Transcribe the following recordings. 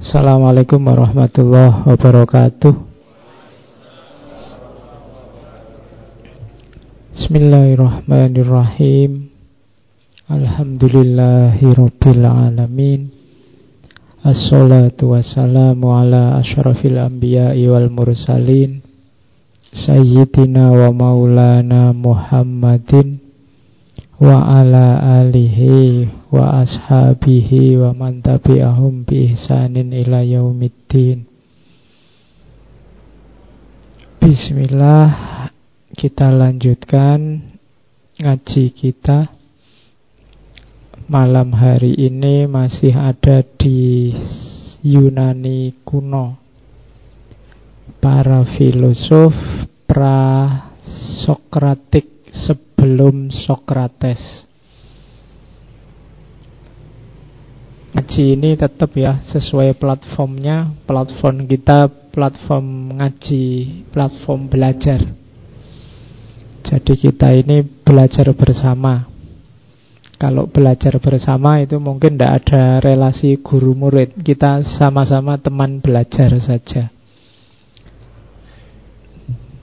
Assalamualaikum warahmatullahi wabarakatuh. Bismillahirrahmanirrahim. Alhamdulillahirabbil alamin. Assalatu wassalamu ala asyrafil anbiya'i wal mursalin. Sayyidina wa maulana Muhammadin Wa ala alihi wa ashabihi wa man tabi'ahum bi ihsanin ila yaumiddin. Bismillah, kita lanjutkan ngaji kita. Malam hari ini masih ada di Yunani kuno. Para filosof pra-Sokratik sebelum Sokrates. ngaji ini tetap ya sesuai platformnya platform kita platform ngaji platform belajar. Jadi kita ini belajar bersama. Kalau belajar bersama itu mungkin tidak ada relasi guru murid. Kita sama-sama teman belajar saja.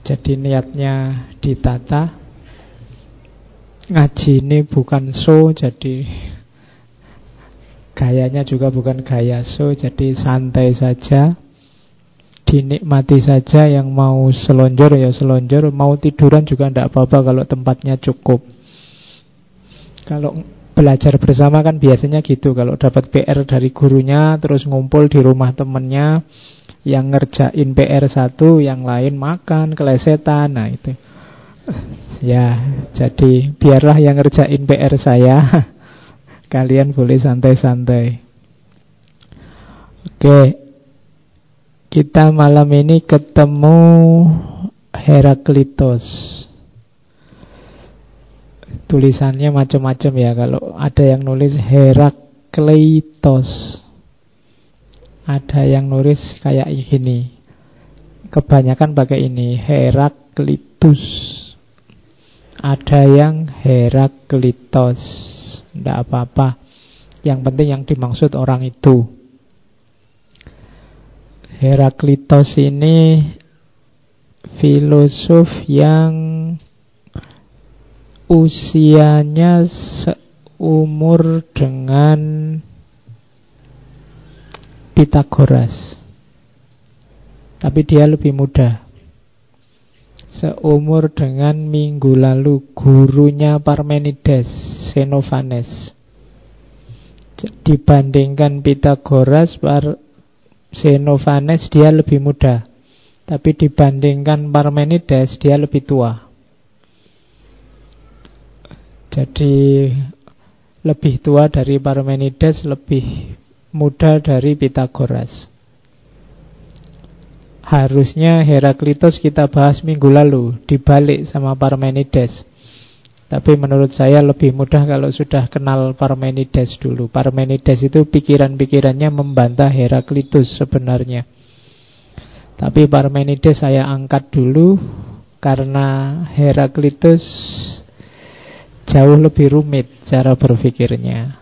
Jadi niatnya ditata ngaji ini bukan show jadi Gayanya juga bukan gaya so Jadi santai saja. Dinikmati saja Yang mau selonjor ya selonjor. Mau tiduran juga tidak apa-apa Kalau tempatnya cukup. Kalau belajar bersama kan biasanya gitu. Kalau dapat PR dari gurunya Terus ngumpul di rumah temennya Yang ngerjain PR satu Yang lain makan, kelesetan Nah itu Ya, jadi biarlah yang ngerjain PR saya Kalian boleh santai-santai. Oke. Kita malam ini ketemu Heraklitos. Tulisannya macam-macam ya. Kalau ada yang nulis Herakleitos. Ada yang nulis kayak gini. Kebanyakan pakai ini Heraklitus. Ada yang Heraklitos. Tidak apa-apa. Yang penting yang dimaksud orang itu. Heraklitos ini Filosof yang Usianya seumur dengan Pitagoras. Tapi dia lebih muda Seumur dengan minggu lalu Gurunya Parmenides Xenophanes. Dibandingkan Pythagoras, Xenophanes dia lebih muda. Tapi dibandingkan Parmenides dia lebih tua. Jadi lebih tua dari Parmenides, lebih muda dari Pythagoras. Harusnya Heraklitos kita bahas minggu lalu, dibalik sama Parmenides. Tapi menurut saya lebih mudah kalau sudah kenal Parmenides dulu. Parmenides itu pikiran-pikirannya membantah Heraklitus sebenarnya. Tapi Parmenides saya angkat dulu karena Heraklitus jauh lebih rumit cara berpikirnya.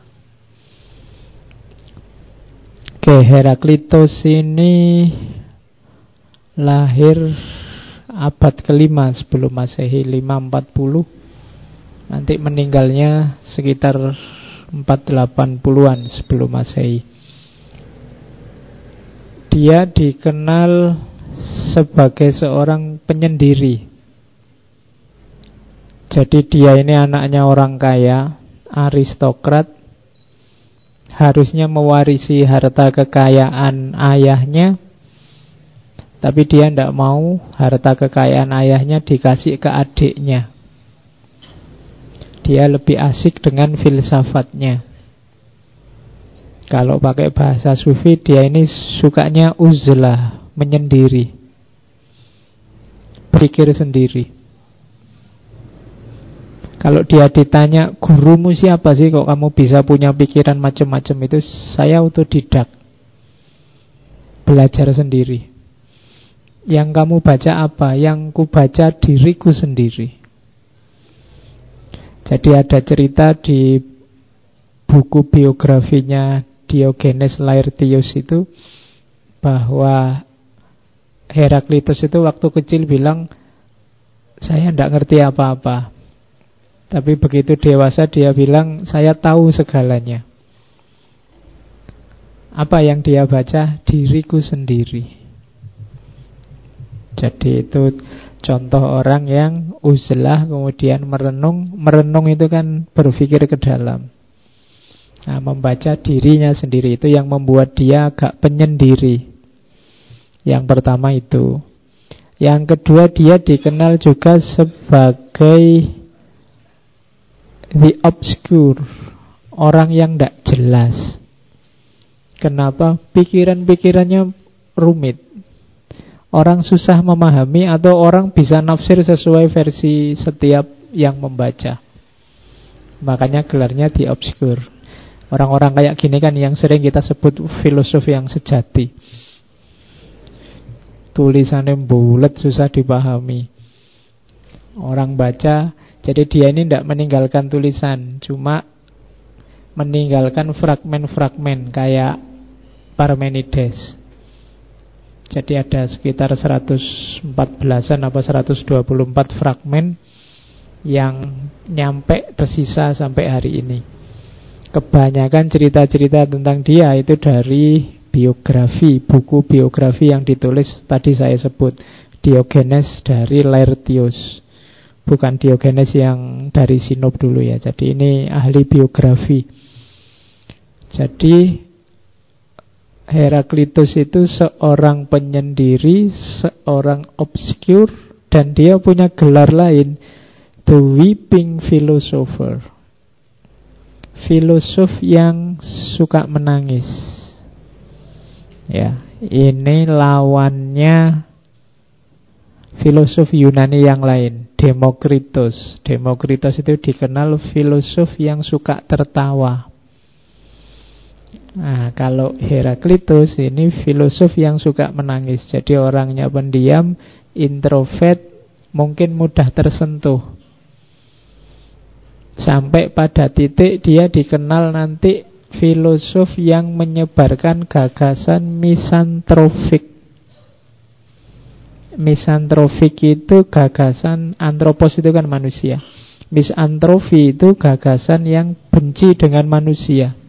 Oke, Heraklitus ini lahir abad kelima sebelum Masehi 540 Nanti meninggalnya sekitar 480-an sebelum Masehi. Dia dikenal sebagai seorang penyendiri. Jadi dia ini anaknya orang kaya, aristokrat, harusnya mewarisi harta kekayaan ayahnya, tapi dia tidak mau harta kekayaan ayahnya dikasih ke adiknya. Dia lebih asik dengan filsafatnya. Kalau pakai bahasa sufi, dia ini sukanya uzlah, menyendiri. Pikir sendiri. Kalau dia ditanya, gurumu siapa sih kok kamu bisa punya pikiran macam-macam itu? Saya autodidak. Belajar sendiri. Yang kamu baca apa? Yang ku baca diriku sendiri. Jadi ada cerita di buku biografinya Diogenes Laertius itu bahwa Heraklitus itu waktu kecil bilang saya tidak ngerti apa-apa. Tapi begitu dewasa dia bilang saya tahu segalanya. Apa yang dia baca? Diriku sendiri. Jadi itu contoh orang yang uzlah kemudian merenung. Merenung itu kan berpikir ke dalam. Nah, membaca dirinya sendiri itu yang membuat dia agak penyendiri. Yang pertama itu. Yang kedua dia dikenal juga sebagai the obscure, orang yang tidak jelas. Kenapa? Pikiran-pikirannya rumit. Orang susah memahami atau orang bisa nafsir sesuai versi setiap yang membaca. Makanya gelarnya the obscure. Orang-orang kayak gini kan yang sering kita sebut filosof yang sejati. Tulisannya bulat susah dipahami. Orang baca, jadi dia ini tidak meninggalkan tulisan, cuma meninggalkan fragmen-fragmen kayak Parmenides. Jadi ada sekitar 114-an apa 124 fragmen yang nyampe tersisa sampai hari ini kebanyakan cerita-cerita tentang dia itu dari biografi, buku biografi yang ditulis tadi saya sebut Diogenes dari Laertius. Bukan Diogenes yang dari Sinop dulu ya. Jadi ini ahli biografi. Jadi Heraklitus itu seorang penyendiri, seorang obscure dan dia punya gelar lain, the weeping philosopher filosof yang suka menangis. Ya, ini lawannya filosof Yunani yang lain, Demokritos. Demokritos itu dikenal filosof yang suka tertawa. Nah, kalau Heraklitus ini filosof yang suka menangis. Jadi orangnya pendiam, introvert, mungkin mudah tersentuh. Sampai pada titik dia dikenal nanti filosof yang menyebarkan gagasan misantrofik. Misantrofik itu gagasan antropos itu kan manusia. Misantrofi itu gagasan yang benci dengan manusia.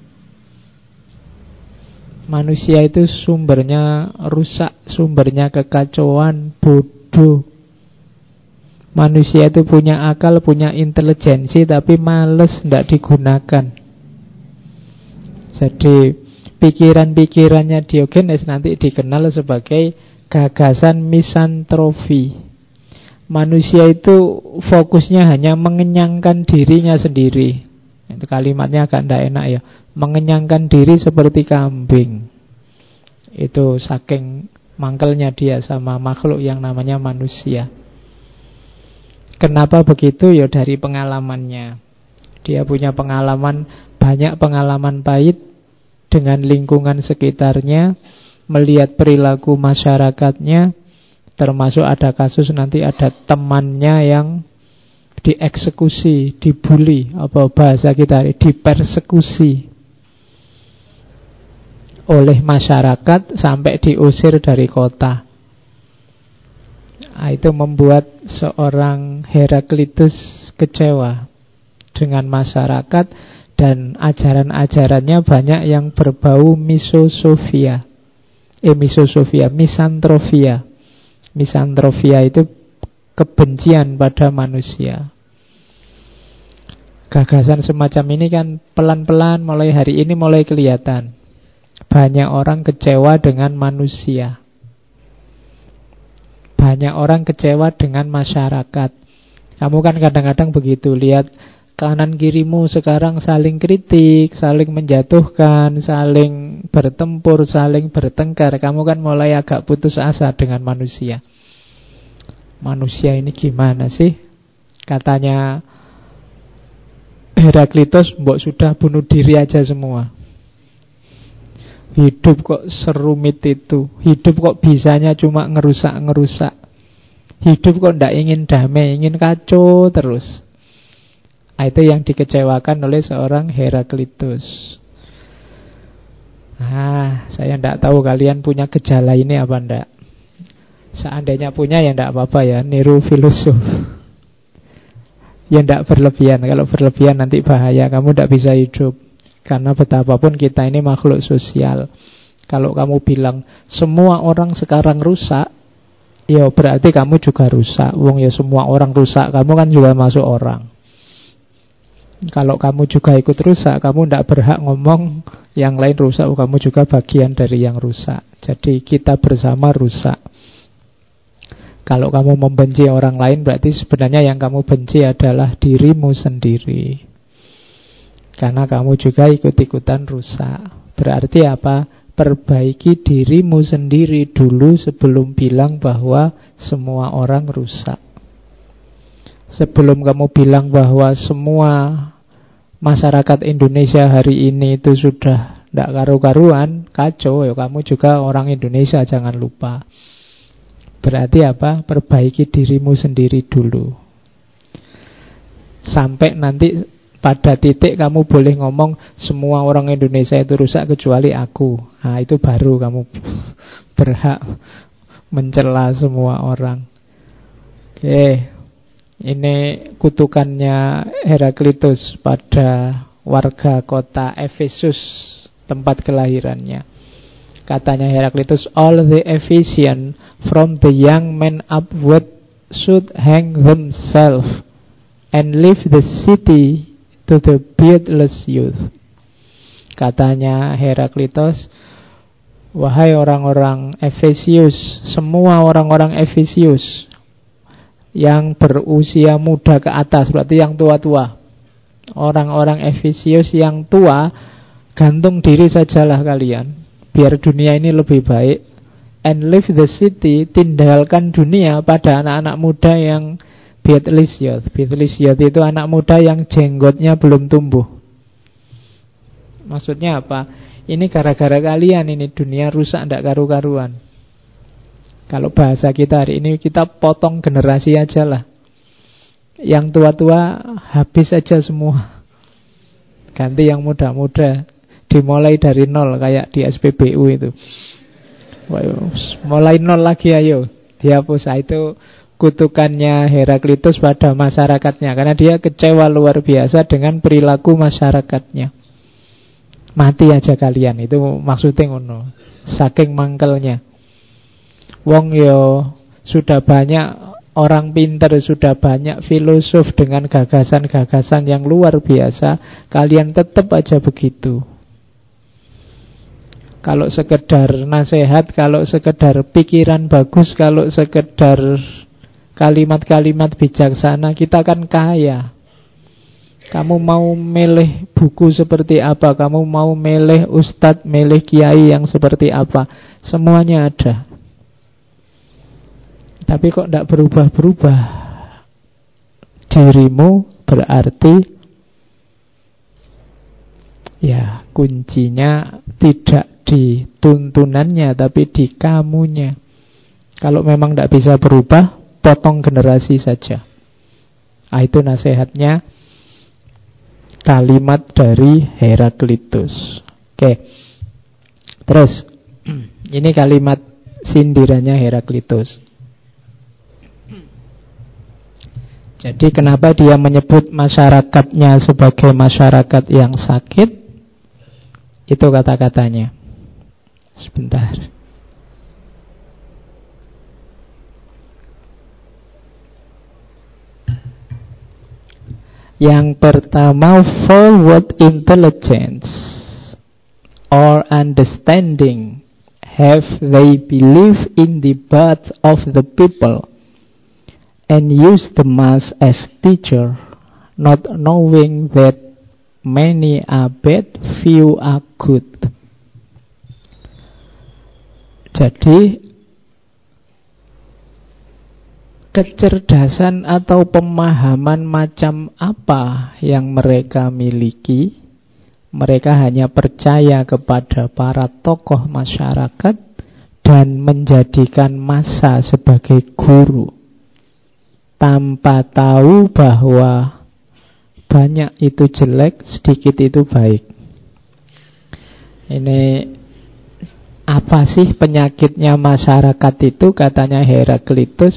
Manusia itu sumbernya rusak, sumbernya kekacauan, bodoh, Manusia itu punya akal, punya intelijensi Tapi males tidak digunakan. Jadi pikiran-pikirannya Diogenes nanti dikenal sebagai gagasan misantrofi Manusia itu fokusnya hanya mengenyangkan dirinya sendiri Itu kalimatnya agak tidak enak ya Mengenyangkan diri seperti kambing Itu saking mangkelnya dia sama makhluk yang namanya manusia Kenapa begitu? Ya dari pengalamannya. Dia punya pengalaman, banyak pengalaman pahit dengan lingkungan sekitarnya, melihat perilaku masyarakatnya, termasuk ada kasus nanti ada temannya yang dieksekusi, dibully, apa bahasa kita, dipersekusi oleh masyarakat sampai diusir dari kota. Nah, itu membuat seorang Heraklitus kecewa dengan masyarakat dan ajaran-ajarannya banyak yang berbau misosofia. Eh misosofia, misantrofia. Misantrofia itu kebencian pada manusia. Gagasan semacam ini kan pelan-pelan mulai hari ini mulai kelihatan. Banyak orang kecewa dengan manusia. Banyak orang kecewa dengan masyarakat. Kamu kan kadang-kadang begitu lihat kanan kirimu sekarang saling kritik, saling menjatuhkan, saling bertempur, saling bertengkar. Kamu kan mulai agak putus asa dengan manusia. Manusia ini gimana sih? Katanya Heraklitus, mbok sudah bunuh diri aja semua. Hidup kok serumit itu Hidup kok bisanya cuma ngerusak-ngerusak Hidup kok tidak ingin damai Ingin kacau terus nah, Itu yang dikecewakan oleh seorang Heraklitus Ah, saya tidak tahu kalian punya gejala ini apa ndak. Seandainya punya ya ndak apa-apa ya, niru filosof. Ya ndak berlebihan. Kalau berlebihan nanti bahaya, kamu ndak bisa hidup. Karena betapapun kita ini makhluk sosial. Kalau kamu bilang semua orang sekarang rusak, ya berarti kamu juga rusak. Wong ya semua orang rusak, kamu kan juga masuk orang. Kalau kamu juga ikut rusak, kamu tidak berhak ngomong yang lain rusak, kamu juga bagian dari yang rusak. Jadi kita bersama rusak. Kalau kamu membenci orang lain, berarti sebenarnya yang kamu benci adalah dirimu sendiri. Karena kamu juga ikut-ikutan rusak. Berarti apa? Perbaiki dirimu sendiri dulu sebelum bilang bahwa semua orang rusak. Sebelum kamu bilang bahwa semua masyarakat Indonesia hari ini itu sudah tidak karu-karuan, kacau, ya kamu juga orang Indonesia, jangan lupa. Berarti apa? Perbaiki dirimu sendiri dulu. Sampai nanti pada titik kamu boleh ngomong semua orang Indonesia itu rusak kecuali aku. Nah, itu baru kamu berhak mencela semua orang. Oke, ini kutukannya Heraklitus pada warga kota Efesus, tempat kelahirannya. Katanya Heraklitus, all the Ephesian from the young men upward should hang themselves and leave the city to the beardless youth. Katanya Heraklitus, wahai orang-orang Efesius, semua orang-orang Efesius yang berusia muda ke atas, berarti yang tua-tua. Orang-orang Efesius yang tua, gantung diri sajalah kalian, biar dunia ini lebih baik. And leave the city, tinggalkan dunia pada anak-anak muda yang. Beardless youth itu anak muda yang jenggotnya belum tumbuh. Maksudnya apa? Ini gara-gara kalian ini dunia rusak ndak karu-karuan. Kalau bahasa kita hari ini kita potong generasi aja lah. Yang tua-tua habis aja semua. Ganti yang muda-muda. Dimulai dari nol kayak di SPBU itu. Mulai nol lagi ayo. Dihapus. Nah, itu kutukannya Heraklitus pada masyarakatnya. Karena dia kecewa luar biasa dengan perilaku masyarakatnya. Mati aja kalian. Itu maksudnya ngono. Saking mangkelnya. Wong yo sudah banyak orang pinter, sudah banyak filosof dengan gagasan-gagasan yang luar biasa, kalian tetap aja begitu. Kalau sekedar nasihat, kalau sekedar pikiran bagus, kalau sekedar kalimat-kalimat bijaksana, kita kan kaya. Kamu mau milih buku seperti apa, kamu mau milih ustadz, milih kiai yang seperti apa, semuanya ada. Tapi kok tidak berubah-berubah Dirimu berarti Ya kuncinya tidak di tuntunannya Tapi di kamunya. Kalau memang tidak bisa berubah Potong generasi saja. Nah, Itu nasihatnya. Kalimat dari Heraklitus. Oke. Terus Ini kalimat sindirannya Heraklitus. Jadi kenapa dia menyebut masyarakatnya sebagai masyarakat yang sakit? Itu kata-katanya. Sebentar. Yang pertama, forward intelligence or understanding have they believe in the birth of the people and use the mass as teacher, not knowing that many are bad, few are good. Jadi kecerdasan atau pemahaman macam apa yang mereka miliki, mereka hanya percaya kepada para tokoh masyarakat dan menjadikan masa sebagai guru tanpa tahu bahwa banyak itu jelek, sedikit itu baik. Ini Apa sih penyakitnya masyarakat itu? Katanya Heraklitus.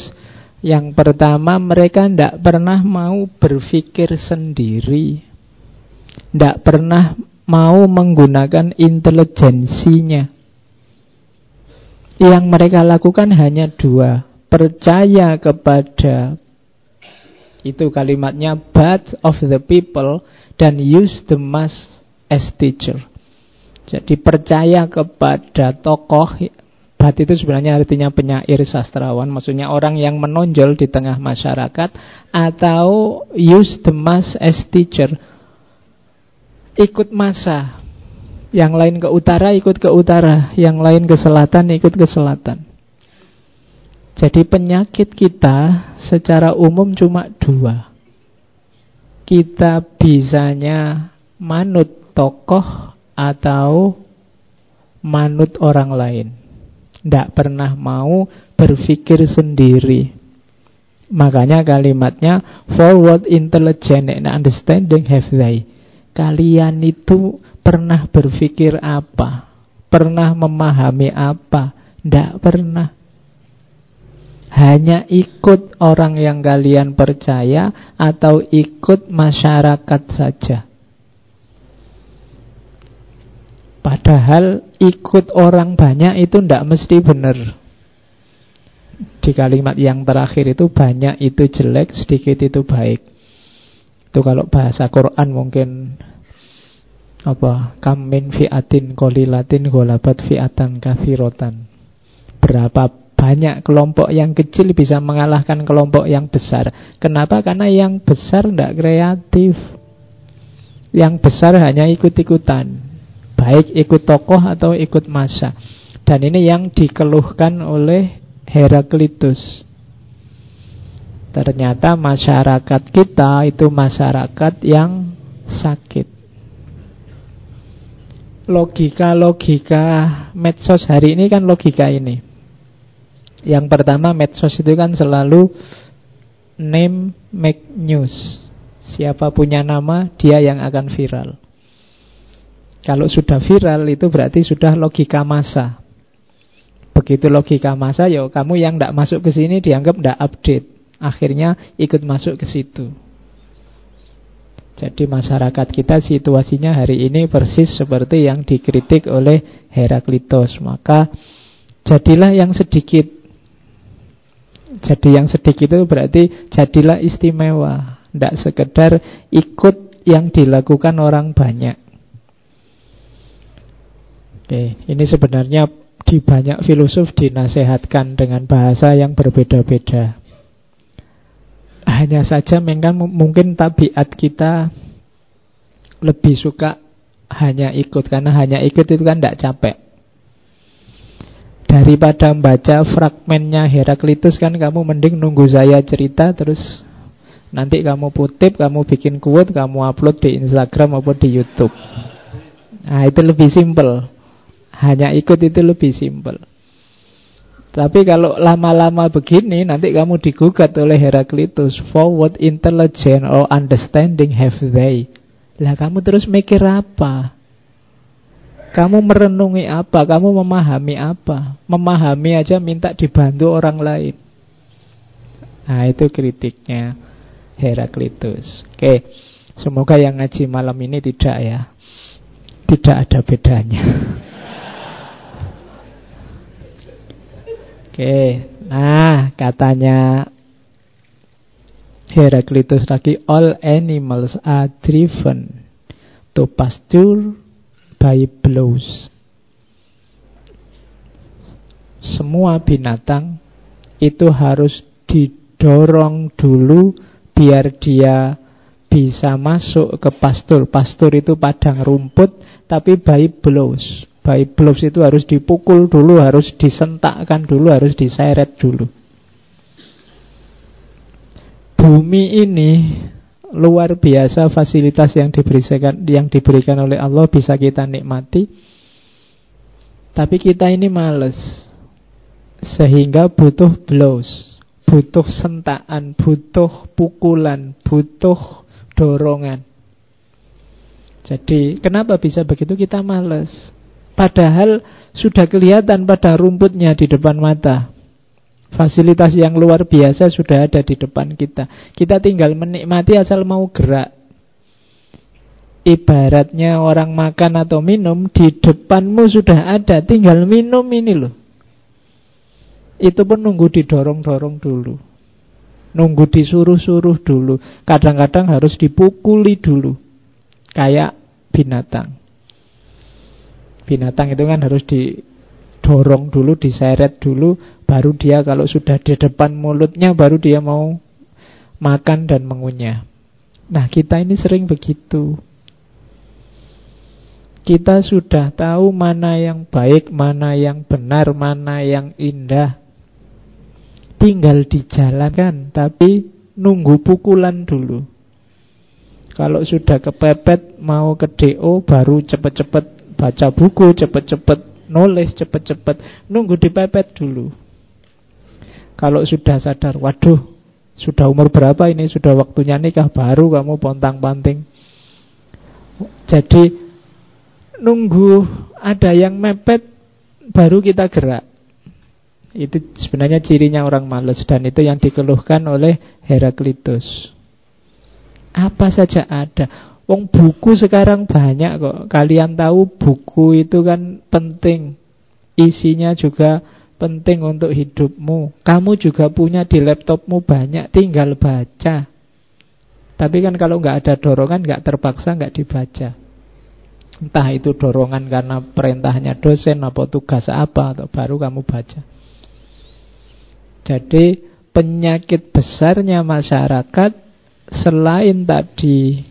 Yang pertama mereka tidak pernah mau berpikir sendiri. Tidak pernah mau menggunakan intelijensinya. Yang mereka lakukan hanya dua. Percaya kepada Itu kalimatnya But of the people Dan use the mass as teacher jadi percaya kepada tokoh Bat itu sebenarnya artinya penyair sastrawan Maksudnya orang yang menonjol di tengah masyarakat Atau use the mass as teacher. Ikut masa Yang lain ke utara ikut ke utara Yang lain ke selatan ikut ke selatan. Jadi penyakit kita secara umum cuma dua. Kita bisanya manut tokoh atau manut orang lain. Tidak pernah mau berpikir sendiri. Makanya kalimatnya forward intelligent and understanding have they. Kalian itu pernah berpikir apa? Pernah memahami apa? Tidak pernah. Hanya ikut orang yang kalian percaya atau ikut masyarakat saja. Padahal ikut orang banyak itu tidak mesti benar. Di kalimat yang terakhir itu banyak itu jelek, sedikit itu baik. Itu kalau bahasa Quran mungkin apa? Kamin fiatin kolilatin golabat fiatan kathirotan. Berapa banyak kelompok yang kecil bisa mengalahkan kelompok yang besar. Kenapa? Karena yang besar tidak kreatif. Yang besar hanya ikut-ikutan. Baik ikut tokoh atau ikut masa. Dan ini yang dikeluhkan oleh Heraklitus. Ternyata masyarakat kita itu masyarakat yang sakit. Logika-logika medsos hari ini kan logika ini. Yang pertama medsos itu kan selalu Name make news. Siapa punya nama dia yang akan viral kalau sudah viral itu berarti sudah logika masa. Begitu logika masa, ya kamu yang tidak masuk ke sini dianggap tidak update. Akhirnya ikut masuk ke situ. Jadi masyarakat kita situasinya hari ini persis seperti yang dikritik oleh Heraklitos. Maka jadilah yang sedikit. Jadi yang sedikit itu berarti jadilah istimewa. Tidak sekedar ikut yang dilakukan orang banyak. Oke, ini sebenarnya di banyak filosof dinasehatkan dengan bahasa yang berbeda-beda. Hanya saja memang mungkin tabiat kita lebih suka hanya ikut karena hanya ikut itu kan tidak capek. Daripada membaca fragmennya Heraklitus kan kamu mending nunggu saya cerita terus nanti kamu putip, kamu bikin quote, kamu upload di Instagram maupun di YouTube. Nah, itu lebih simple. Hanya ikut itu lebih simpel. Tapi kalau lama-lama begini nanti kamu digugat oleh Heraklitus. Forward intelligence or understanding have they? Lah kamu terus mikir apa? Kamu merenungi apa? Kamu memahami apa? Memahami aja minta dibantu orang lain. Nah itu kritiknya Heraklitus. Oke, semoga yang ngaji malam ini tidak ya. Tidak ada bedanya. Oke, nah katanya Heraclitus lagi all animals are driven to pasture by blows. Semua binatang itu harus didorong dulu biar dia bisa masuk ke pastur. Pastur itu padang rumput tapi by blows. By blows itu harus dipukul dulu, harus disentakkan dulu, harus diseret dulu. Bumi ini luar biasa fasilitas yang diberikan yang diberikan oleh Allah bisa kita nikmati. Tapi kita ini males. Sehingga butuh blows, butuh sentakan, butuh pukulan, butuh dorongan. Jadi kenapa bisa begitu kita males? Padahal sudah kelihatan pada rumputnya di depan mata. Fasilitas yang luar biasa sudah ada di depan kita. Kita tinggal menikmati asal mau gerak. Ibaratnya orang makan atau minum di depanmu sudah ada, tinggal minum ini loh. Itu pun nunggu didorong-dorong dulu. Nunggu disuruh-suruh dulu. Kadang-kadang harus dipukuli dulu. Kayak binatang. Binatang itu kan harus didorong dulu, diseret dulu, baru dia kalau sudah di depan mulutnya baru dia mau makan dan mengunyah. Nah, kita ini sering begitu. Kita sudah tahu mana yang baik, mana yang benar, mana yang indah. Tinggal dijalankan, tapi nunggu pukulan dulu. Kalau sudah kepepet mau ke DO baru cepet-cepet baca buku, cepet-cepet nulis, cepet-cepet nunggu dipepet dulu. Kalau sudah sadar, waduh, sudah umur berapa ini, sudah waktunya nikah, baru kamu pontang-panting. Jadi nunggu ada yang mepet baru kita gerak. Itu sebenarnya cirinya orang males dan itu yang dikeluhkan oleh Heraklitus. Apa saja ada. Wong buku sekarang banyak kok. Kalian tahu buku itu kan penting. Isinya juga penting untuk hidupmu. Kamu juga punya di laptopmu banyak, tinggal baca. Tapi kan kalau nggak ada dorongan, nggak terpaksa, nggak dibaca. Entah itu dorongan karena perintahnya dosen atau tugas apa atau baru kamu baca. Jadi penyakit besarnya masyarakat selain tadi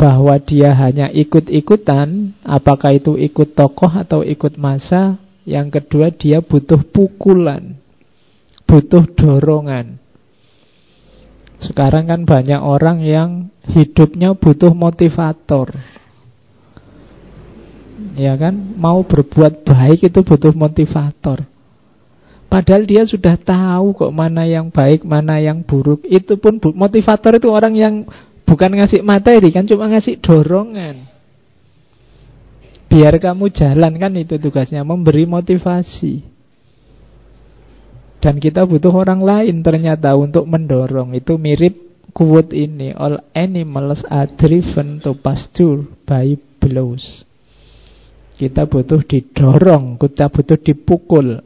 bahwa dia hanya ikut-ikutan, apakah itu ikut tokoh atau ikut masa, yang kedua dia butuh pukulan, butuh dorongan. Sekarang kan banyak orang yang hidupnya butuh motivator ya kan? Mau berbuat baik itu butuh motivator. Padahal dia sudah tahu kok mana yang baik, mana yang buruk. Itu pun motivator itu orang yang bukan ngasih materi kan, cuma ngasih dorongan. Biar kamu jalan kan itu tugasnya, memberi motivasi. Dan kita butuh orang lain ternyata untuk mendorong. Itu mirip quote ini, all animals are driven to pasture by blows. Kita butuh didorong, kita butuh dipukul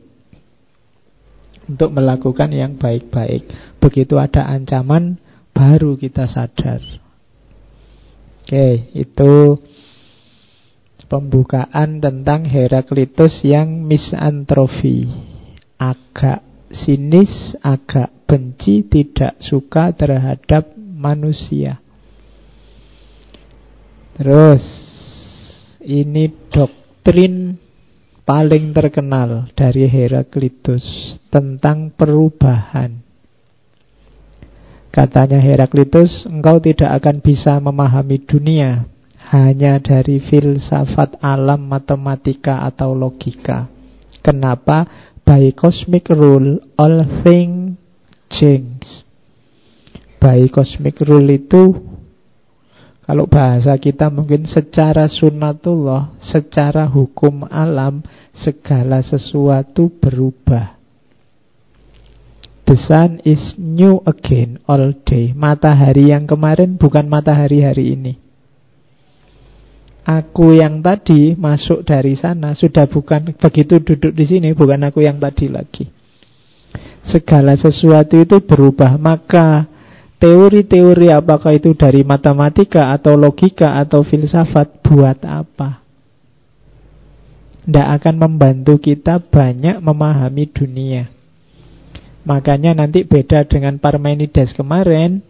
untuk melakukan yang baik-baik. Begitu ada ancaman, baru kita sadar. Oke, itu pembukaan tentang Heraklitus yang misantrofi. Agak sinis, agak benci, tidak suka terhadap manusia. Terus, ini dok doktrin paling terkenal dari Heraklitus tentang perubahan. Katanya Heraklitus, engkau tidak akan bisa memahami dunia hanya dari filsafat alam matematika atau logika. Kenapa? By cosmic rule, all things change. By cosmic rule itu kalau bahasa kita mungkin secara sunatullah, secara hukum alam, segala sesuatu berubah. The sun is new again all day. Matahari yang kemarin bukan matahari hari ini. Aku yang tadi masuk dari sana sudah bukan begitu duduk di sini, bukan aku yang tadi lagi. Segala sesuatu itu berubah, maka teori-teori apakah itu dari matematika atau logika atau filsafat buat apa? Tidak akan membantu kita banyak memahami dunia. Makanya nanti beda dengan Parmenides kemarin,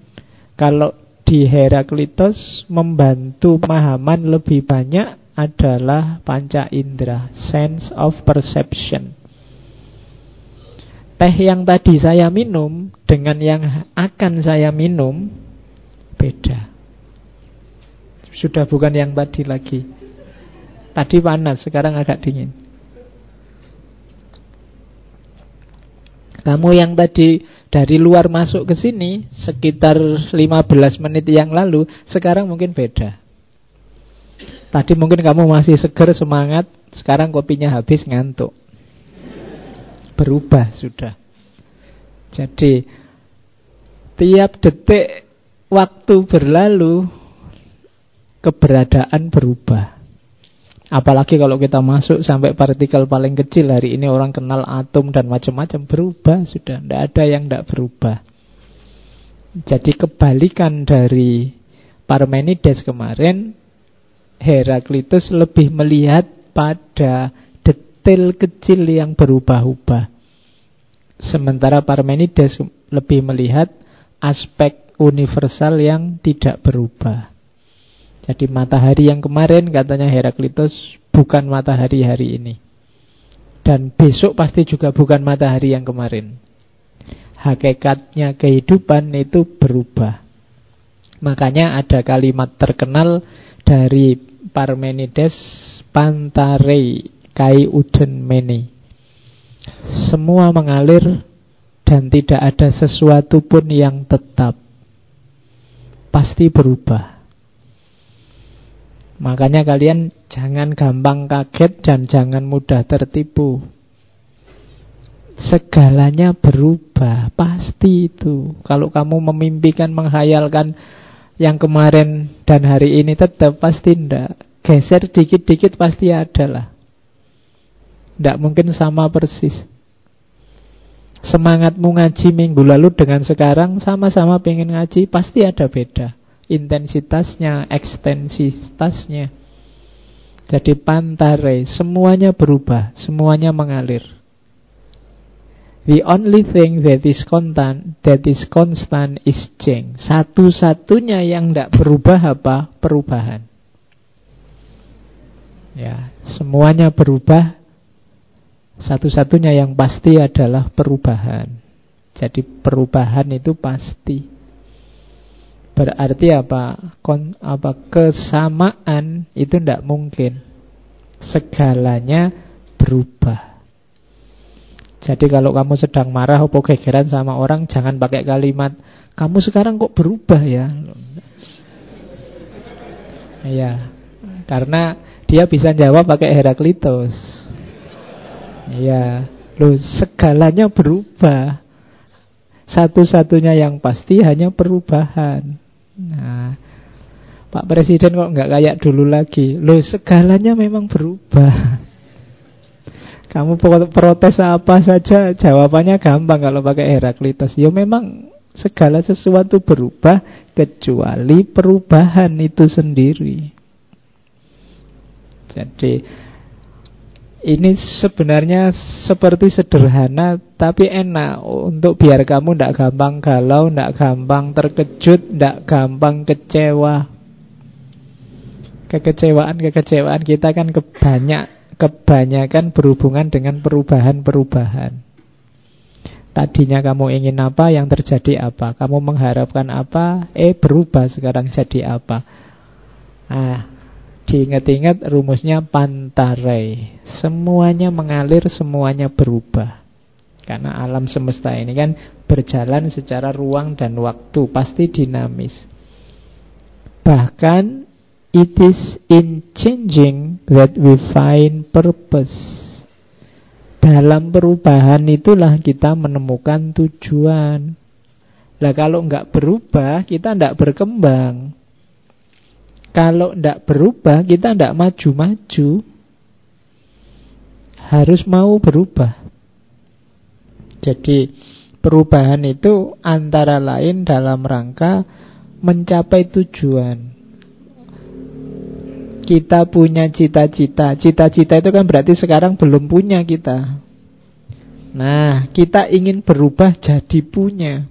kalau di Heraklitos membantu pemahaman lebih banyak adalah panca indera, sense of perception teh yang tadi saya minum dengan yang akan saya minum beda. Sudah bukan yang tadi lagi. Tadi panas, sekarang agak dingin. Kamu yang tadi dari luar masuk ke sini sekitar 15 menit yang lalu, sekarang mungkin beda. Tadi mungkin kamu masih seger, semangat, sekarang kopinya habis, ngantuk. Berubah sudah. Jadi, tiap detik waktu berlalu, keberadaan berubah. Apalagi kalau kita masuk sampai partikel paling kecil hari ini orang kenal atom dan macam-macam berubah sudah, tidak ada yang tidak berubah. Jadi kebalikan dari Parmenides kemarin, Heraklitus lebih melihat pada detail kecil yang berubah-ubah. Sementara Parmenides lebih melihat aspek universal yang tidak berubah. Jadi matahari yang kemarin katanya Heraklitus bukan matahari hari ini. Dan besok pasti juga bukan matahari yang kemarin. Hakikatnya kehidupan itu berubah. Makanya ada kalimat terkenal dari Parmenides Pantare Kai Uden Meni. Semua mengalir dan tidak ada sesuatu pun yang tetap. Pasti berubah. Makanya kalian jangan gampang kaget dan jangan mudah tertipu. Segalanya berubah, pasti itu. Kalau kamu memimpikan, menghayalkan yang kemarin dan hari ini tetap pasti ndak. Geser dikit-dikit pasti ada lah. Ndak mungkin sama persis. Semangatmu ngaji minggu lalu dengan sekarang sama-sama pengen ngaji pasti ada beda intensitasnya, ekstensitasnya. Jadi pantare, semuanya berubah, semuanya mengalir. The only thing that is constant, that is constant is change. Satu-satunya yang tidak berubah apa? Perubahan. Ya, semuanya berubah. Satu-satunya yang pasti adalah perubahan. Jadi perubahan itu pasti. Berarti apa? Kon, apa kesamaan itu tidak mungkin. Segalanya berubah. Jadi kalau kamu sedang marah atau gegeran sama orang, jangan pakai kalimat kamu sekarang kok berubah ya. Iya. Karena dia bisa jawab pakai Heraklitus. Iya. Loh, segalanya berubah. Satu-satunya yang pasti hanya perubahan. Nah, Pak Presiden kok nggak kayak dulu lagi? Loh, segalanya memang berubah. Kamu protes apa saja, jawabannya gampang kalau pakai Heraklitus. Ya memang segala sesuatu berubah kecuali perubahan itu sendiri. Jadi ini sebenarnya seperti sederhana tapi enak untuk biar kamu tidak gampang galau, tidak gampang terkejut, tidak gampang kecewa. Kekecewaan-kekecewaan kita kan kebanyak, kebanyakan berhubungan dengan perubahan-perubahan. Tadinya kamu ingin apa, yang terjadi apa? Kamu mengharapkan apa, eh berubah sekarang jadi apa? Ah, Diingat-ingat rumusnya pantarai. Semuanya mengalir, semuanya berubah. Karena alam semesta ini kan berjalan secara ruang dan waktu Pasti dinamis. Bahkan it is in changing that we find purpose. Dalam perubahan itulah kita menemukan tujuan. Lah kalau nggak berubah kita nggak berkembang kalau tidak berubah, kita tidak maju-maju. Harus mau berubah. Jadi perubahan itu antara lain dalam rangka mencapai tujuan. Kita punya cita-cita. Cita-cita itu kan berarti sekarang belum punya kita. Nah, kita ingin berubah jadi punya.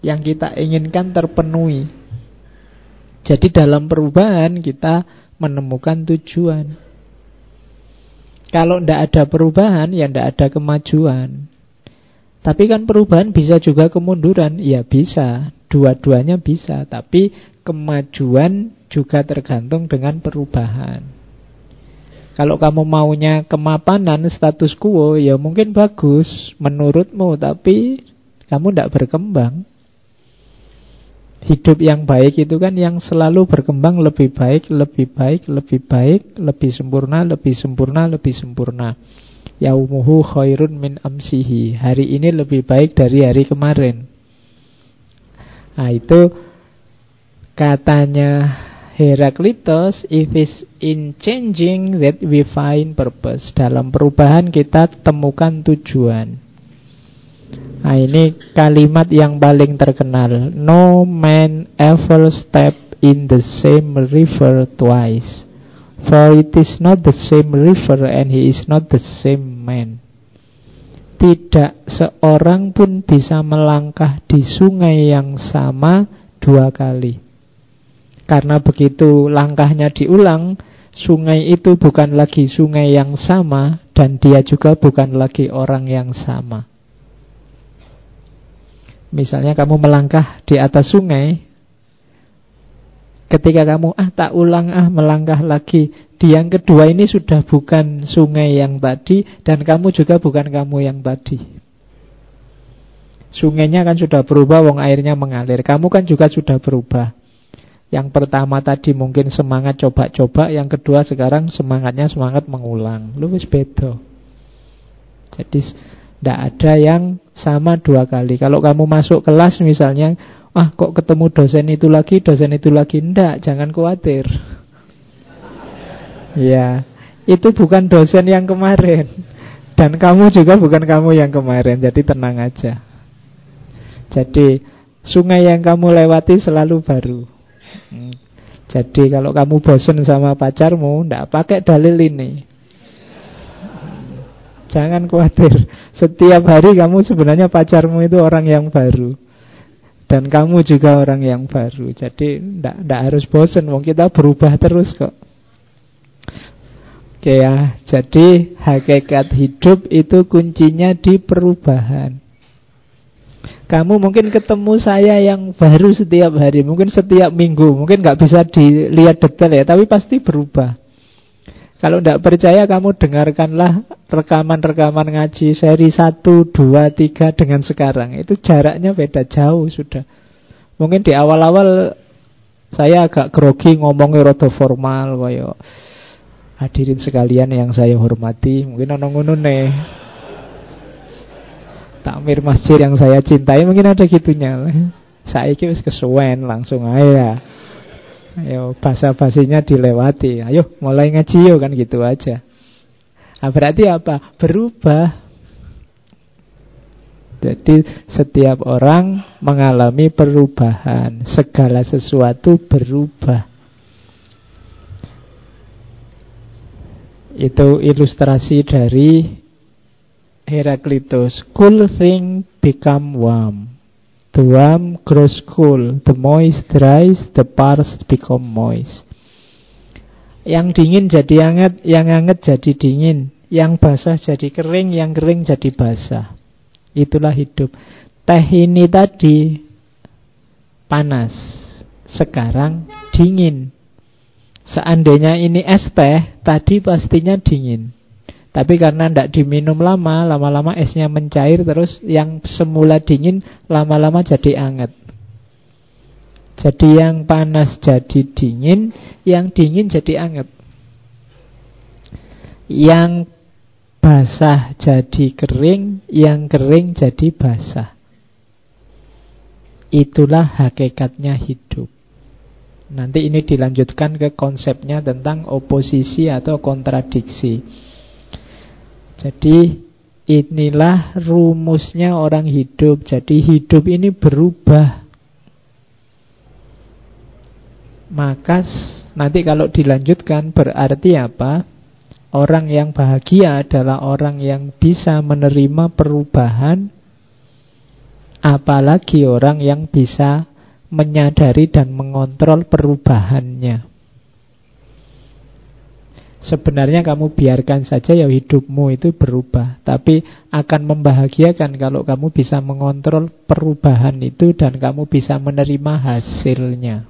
Yang kita inginkan terpenuhi. Jadi dalam perubahan kita menemukan tujuan. Kalau tidak ada perubahan, ya tidak ada kemajuan. Tapi kan perubahan bisa juga kemunduran, ya bisa. Dua-duanya bisa, tapi kemajuan juga tergantung dengan perubahan. Kalau kamu maunya kemapanan, status quo, ya mungkin bagus menurutmu, tapi kamu tidak berkembang. Hidup yang baik itu kan yang selalu berkembang lebih baik, lebih baik, lebih baik, lebih sempurna, lebih sempurna, lebih sempurna. Yaumuhu khairun min amsihi. Hari ini lebih baik dari hari kemarin. Nah itu katanya Heraklitos, it is in changing that we find purpose. Dalam perubahan kita temukan tujuan. Nah ini kalimat yang paling terkenal. No man ever step in the same river twice For it is not the same river and he is not the same man. Tidak seorang pun bisa melangkah di sungai yang sama dua kali. Karena begitu langkahnya diulang Sungai itu bukan lagi sungai yang sama Dan dia juga bukan lagi orang yang sama Misalnya kamu melangkah di atas sungai Ketika kamu ah tak ulang ah melangkah lagi. Di yang kedua ini sudah bukan sungai yang tadi Dan kamu juga bukan kamu yang tadi Sungainya kan sudah berubah Wong airnya mengalir. Kamu kan juga sudah berubah. Yang pertama tadi mungkin semangat coba-coba Yang kedua sekarang semangatnya semangat mengulang. Lu wis beda. Jadi tidak ada yang sama dua kali. Kalau kamu masuk kelas misalnya, ah kok ketemu dosen itu lagi, dosen itu lagi, ndak, jangan khawatir. ya, itu bukan dosen yang kemarin. Dan kamu juga bukan kamu yang kemarin, jadi tenang aja. Jadi, sungai yang kamu lewati selalu baru. Hmm. Jadi kalau kamu bosan sama pacarmu, ndak pakai dalil ini. Jangan khawatir. Setiap hari kamu sebenarnya pacarmu itu orang yang baru. Dan kamu juga orang yang baru. Jadi tidak harus bosan. Wong kita berubah terus kok. Oke ya, jadi hakikat hidup itu kuncinya di perubahan. Kamu mungkin ketemu saya yang baru setiap hari, mungkin setiap minggu, mungkin nggak bisa dilihat detail ya, tapi pasti berubah. Kalau tidak percaya kamu dengarkanlah rekaman-rekaman ngaji seri 1, 2, 3 dengan sekarang. Itu jaraknya beda jauh sudah. Mungkin di awal-awal saya agak grogi ngomongnya roto formal koyo hadirin sekalian yang saya hormati, mungkin ono ngono nih. Takmir masjid yang saya cintai mungkin ada gitunya. Saya wis kesuwen langsung aja. Ayo bahasa basinya dilewati. Ayo mulai ngaji yuk kan gitu aja. Nah, berarti apa? Berubah. Jadi setiap orang mengalami perubahan. Segala sesuatu berubah. Itu ilustrasi dari Heraklitus. Cool thing become warm. The warm grows cool, the moist dries, the parched become moist. Yang dingin jadi hangat, yang hangat jadi dingin, yang basah jadi kering, yang kering jadi basah. Itulah hidup. Teh ini tadi panas, sekarang dingin. Seandainya ini es teh, tadi pastinya dingin. Tapi karena tidak diminum lama, lama-lama esnya mencair terus yang semula dingin lama-lama jadi anget. Jadi yang panas jadi dingin, yang dingin jadi anget. Yang basah jadi kering, yang kering jadi basah. Itulah hakikatnya hidup. Nanti ini dilanjutkan ke konsepnya tentang oposisi atau kontradiksi. Jadi inilah rumusnya orang hidup. Jadi hidup ini berubah. Maka nanti kalau dilanjutkan berarti apa? Orang yang bahagia adalah orang yang bisa menerima perubahan Apalagi orang yang bisa menyadari dan mengontrol perubahannya Sebenarnya kamu biarkan saja ya hidupmu itu berubah Tapi akan membahagiakan kalau kamu bisa mengontrol perubahan itu Dan kamu bisa menerima hasilnya.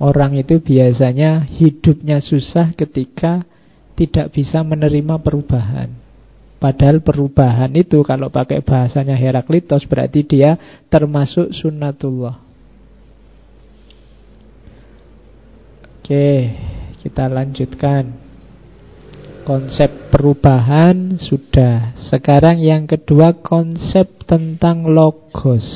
Orang itu biasanya hidupnya susah ketika tidak bisa menerima perubahan. Padahal perubahan itu kalau pakai bahasanya Heraklitos berarti dia termasuk sunnatullah. Oke, kita lanjutkan. Konsep perubahan sudah. Sekarang yang kedua konsep tentang logos.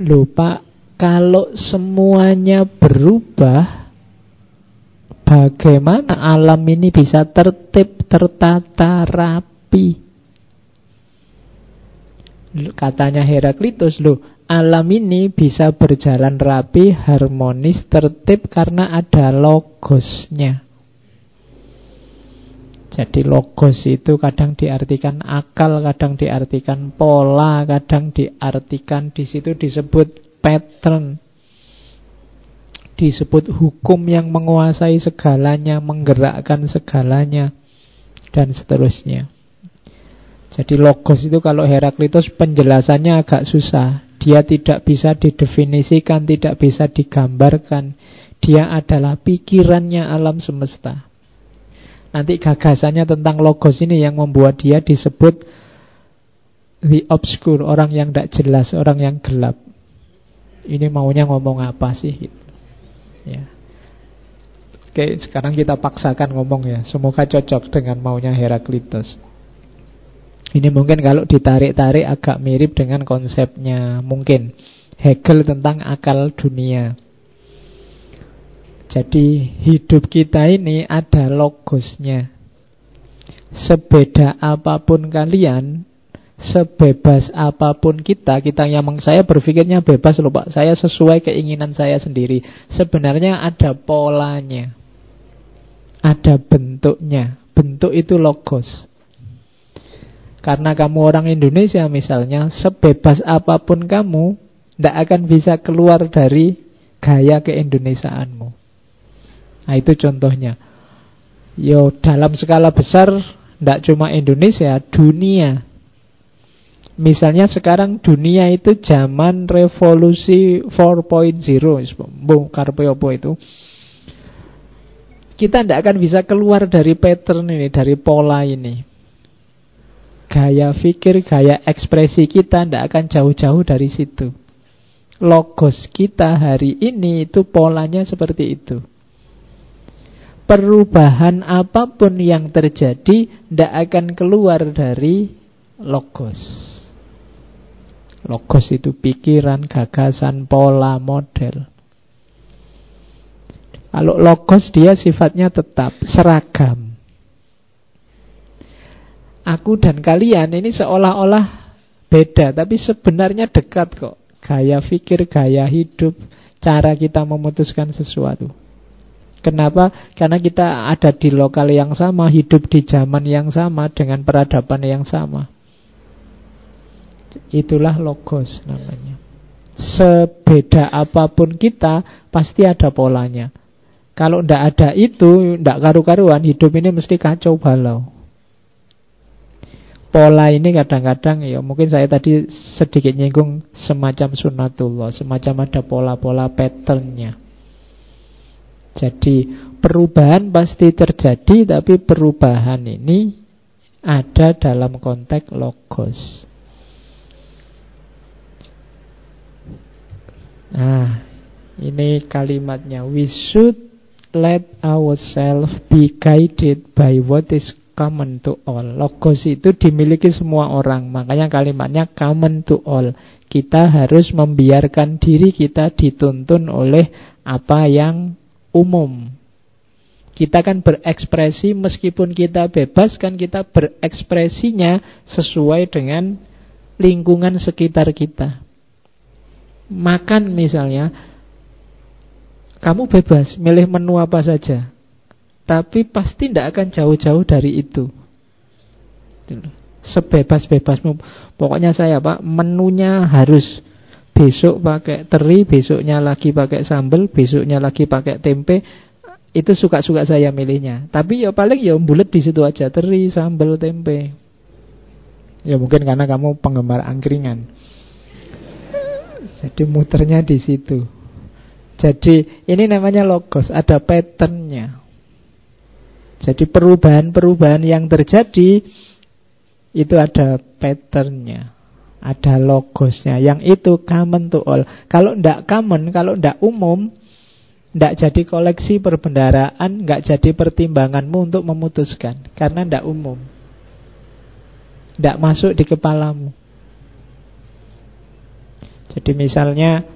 Lupa kalau semuanya berubah, bagaimana alam ini bisa tertib, tertata, rapi? Katanya Heraklitus, loh, alam ini bisa berjalan rapi, harmonis, tertib karena ada logosnya. Jadi logos itu kadang diartikan akal, kadang diartikan pola, kadang diartikan di situ disebut pattern. Disebut hukum yang menguasai segalanya, menggerakkan segalanya dan seterusnya. Jadi logos itu kalau Heraklitus penjelasannya agak susah. Dia tidak bisa didefinisikan, tidak bisa digambarkan. Dia adalah pikirannya alam semesta. Nanti gagasannya tentang logos ini yang membuat dia disebut the obscure, orang yang tidak jelas, orang yang gelap. Ini maunya ngomong apa sih? Ya. Oke, sekarang kita paksakan ngomong ya. Semoga cocok dengan maunya Heraklitus. Ini mungkin kalau ditarik-tarik agak mirip dengan konsepnya mungkin Hegel tentang akal dunia. Jadi hidup kita ini ada logosnya. Sebeda apa pun kalian, sebebas apa pun kita, kita yang saya berpikirnya bebas loh Pak, saya sesuai keinginan saya sendiri. Sebenarnya ada polanya. Ada bentuknya. Bentuk itu logos. Karena kamu orang Indonesia misalnya, sebebas apa pun kamu, tidak akan bisa keluar dari gaya keindonesiaanmu. Nah itu contohnya. Yo dalam skala besar tidak cuma Indonesia, dunia. Misalnya sekarang dunia itu zaman revolusi 4.0 Bung karpe apa itu Kita tidak akan bisa keluar dari pattern ini Dari pola ini Gaya pikir, gaya ekspresi kita tidak akan jauh-jauh dari situ Logos kita hari ini itu polanya seperti itu perubahan apa pun yang terjadi tidak akan keluar dari logos. Logos itu pikiran, gagasan, pola, model. Kalau logos dia sifatnya tetap seragam. Aku dan kalian ini seolah-olah beda, tapi sebenarnya dekat kok. Gaya pikir, gaya hidup, cara kita memutuskan sesuatu. Kenapa? Karena kita ada di lokal yang sama, hidup di zaman yang sama, dengan peradaban yang sama. Itulah logos namanya. Sebeda apa pun kita, pasti ada polanya. Kalau ndak ada itu, ndak karu-karuan, hidup ini mesti kacau balau. Pola ini kadang-kadang ya mungkin saya tadi sedikit nyinggung semacam sunatullah, semacam ada pola-pola patternnya. Jadi perubahan pasti terjadi tapi perubahan ini ada dalam konteks logos. Nah, ini kalimatnya we should let ourselves be guided by what is common to all. Logos itu dimiliki semua orang, makanya kalimatnya common to all. Kita harus membiarkan diri kita dituntun oleh apa yang umum. Kita kan berekspresi meskipun kita bebas kan kita berekspresinya sesuai dengan lingkungan sekitar kita. Makan misalnya, kamu bebas milih menu apa saja. Tapi pasti tidak akan jauh-jauh dari itu. Sebebas-bebasmu. Pokoknya saya Pak, menunya harus besok pakai teri, besoknya lagi pakai sambal, besoknya lagi pakai tempe, itu suka-suka saya milihnya. Tapi ya paling ya bulat di situ aja, teri, sambal, tempe. Ya mungkin karena kamu penggemar angkringan. Jadi muternya di situ. Jadi ini namanya logos, ada patternnya. Jadi perubahan-perubahan yang terjadi itu ada patternnya, ada logosnya. Yang itu common to all. Kalau tidak common, kalau tidak umum, tidak jadi koleksi perbendaraan, nggak jadi pertimbanganmu untuk memutuskan. Karena tidak umum. Tidak masuk di kepalamu. Jadi misalnya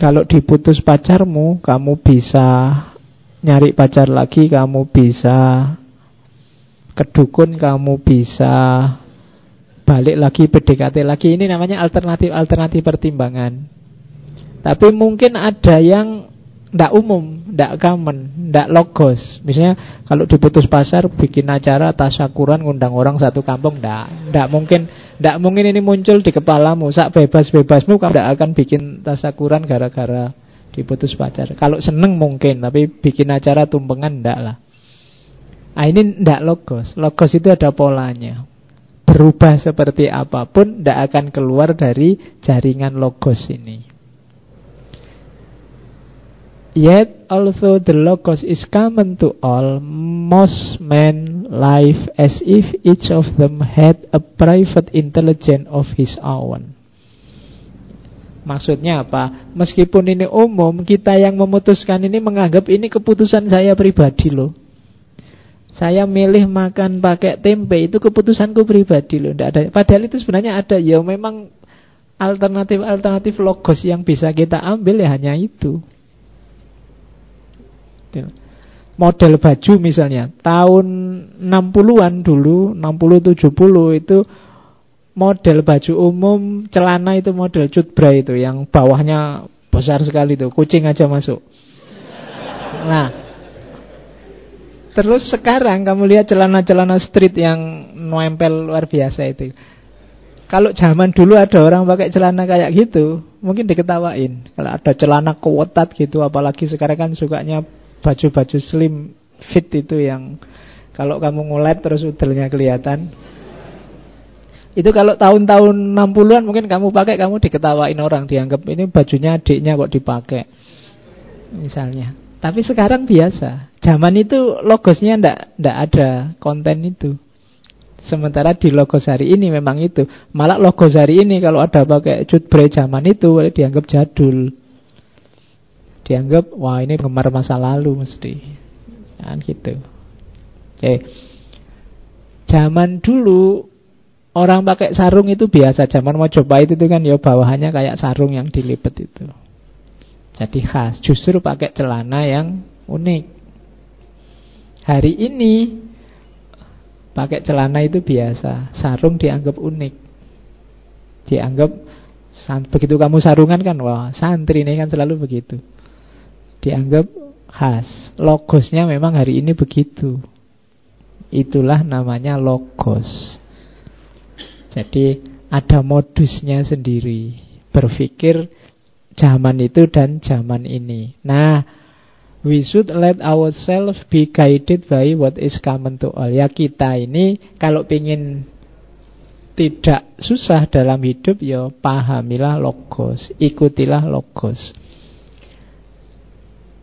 kalau diputus pacarmu, kamu bisa nyari pacar lagi, kamu bisa kedukun, kamu bisa balik lagi, PDKT lagi. Ini namanya alternatif-alternatif pertimbangan. Tapi mungkin ada yang tidak umum, tidak common, tidak logos. Misalnya kalau diputus pasar bikin acara tasyakuran ngundang orang satu kampung, tidak, tidak mungkin, tidak mungkin ini muncul di kepalamu. Sak bebas-bebasmu kamu tidak akan bikin tasyakuran gara-gara diputus pacar. Kalau seneng mungkin, tapi bikin acara tumpengan tidak lah. Nah, ini tidak logos. Logos itu ada polanya. Berubah seperti apa pun tidak akan keluar dari jaringan logos ini. Yet, although the logos is common to all, most men live as if each of them had a private intelligence of his own. Maksudnya apa? Meskipun ini umum, kita yang memutuskan ini menganggap ini keputusan saya pribadi loh. Saya milih makan pakai tempe itu keputusanku pribadi loh. Nggak ada. Padahal itu sebenarnya ada ya memang alternatif-alternatif logos yang bisa kita ambil ya hanya itu. Model baju misalnya Tahun 60-an dulu 60-70 itu Model baju umum Celana itu model cutbray itu Yang bawahnya besar sekali itu Kucing aja masuk Nah Terus sekarang kamu lihat celana-celana street yang nempel luar biasa itu. Kalau zaman dulu ada orang pakai celana kayak gitu, mungkin diketawain. Kalau ada celana kewotat gitu, apalagi sekarang kan sukanya baju-baju slim fit itu yang kalau kamu ngulet terus udelnya kelihatan. Itu kalau tahun-tahun 60-an mungkin kamu pakai kamu diketawain orang dianggap ini bajunya adiknya kok dipakai. Misalnya. Tapi sekarang biasa. Zaman itu logosnya ndak ndak ada konten itu. Sementara di logos hari ini memang itu. Malah logos hari ini kalau ada pakai cut zaman itu dianggap jadul dianggap wah ini penggemar masa lalu mesti kan gitu oke zaman dulu orang pakai sarung itu biasa zaman mau coba itu kan ya bawahannya kayak sarung yang dilipat itu jadi khas justru pakai celana yang unik hari ini pakai celana itu biasa sarung dianggap unik dianggap begitu kamu sarungan kan wah santri ini kan selalu begitu dianggap khas. Logosnya memang hari ini begitu. Itulah namanya logos. Jadi ada modusnya sendiri. Berpikir zaman itu dan zaman ini. Nah, we should let ourselves be guided by what is common to all. Ya kita ini kalau ingin tidak susah dalam hidup ya pahamilah logos, ikutilah logos.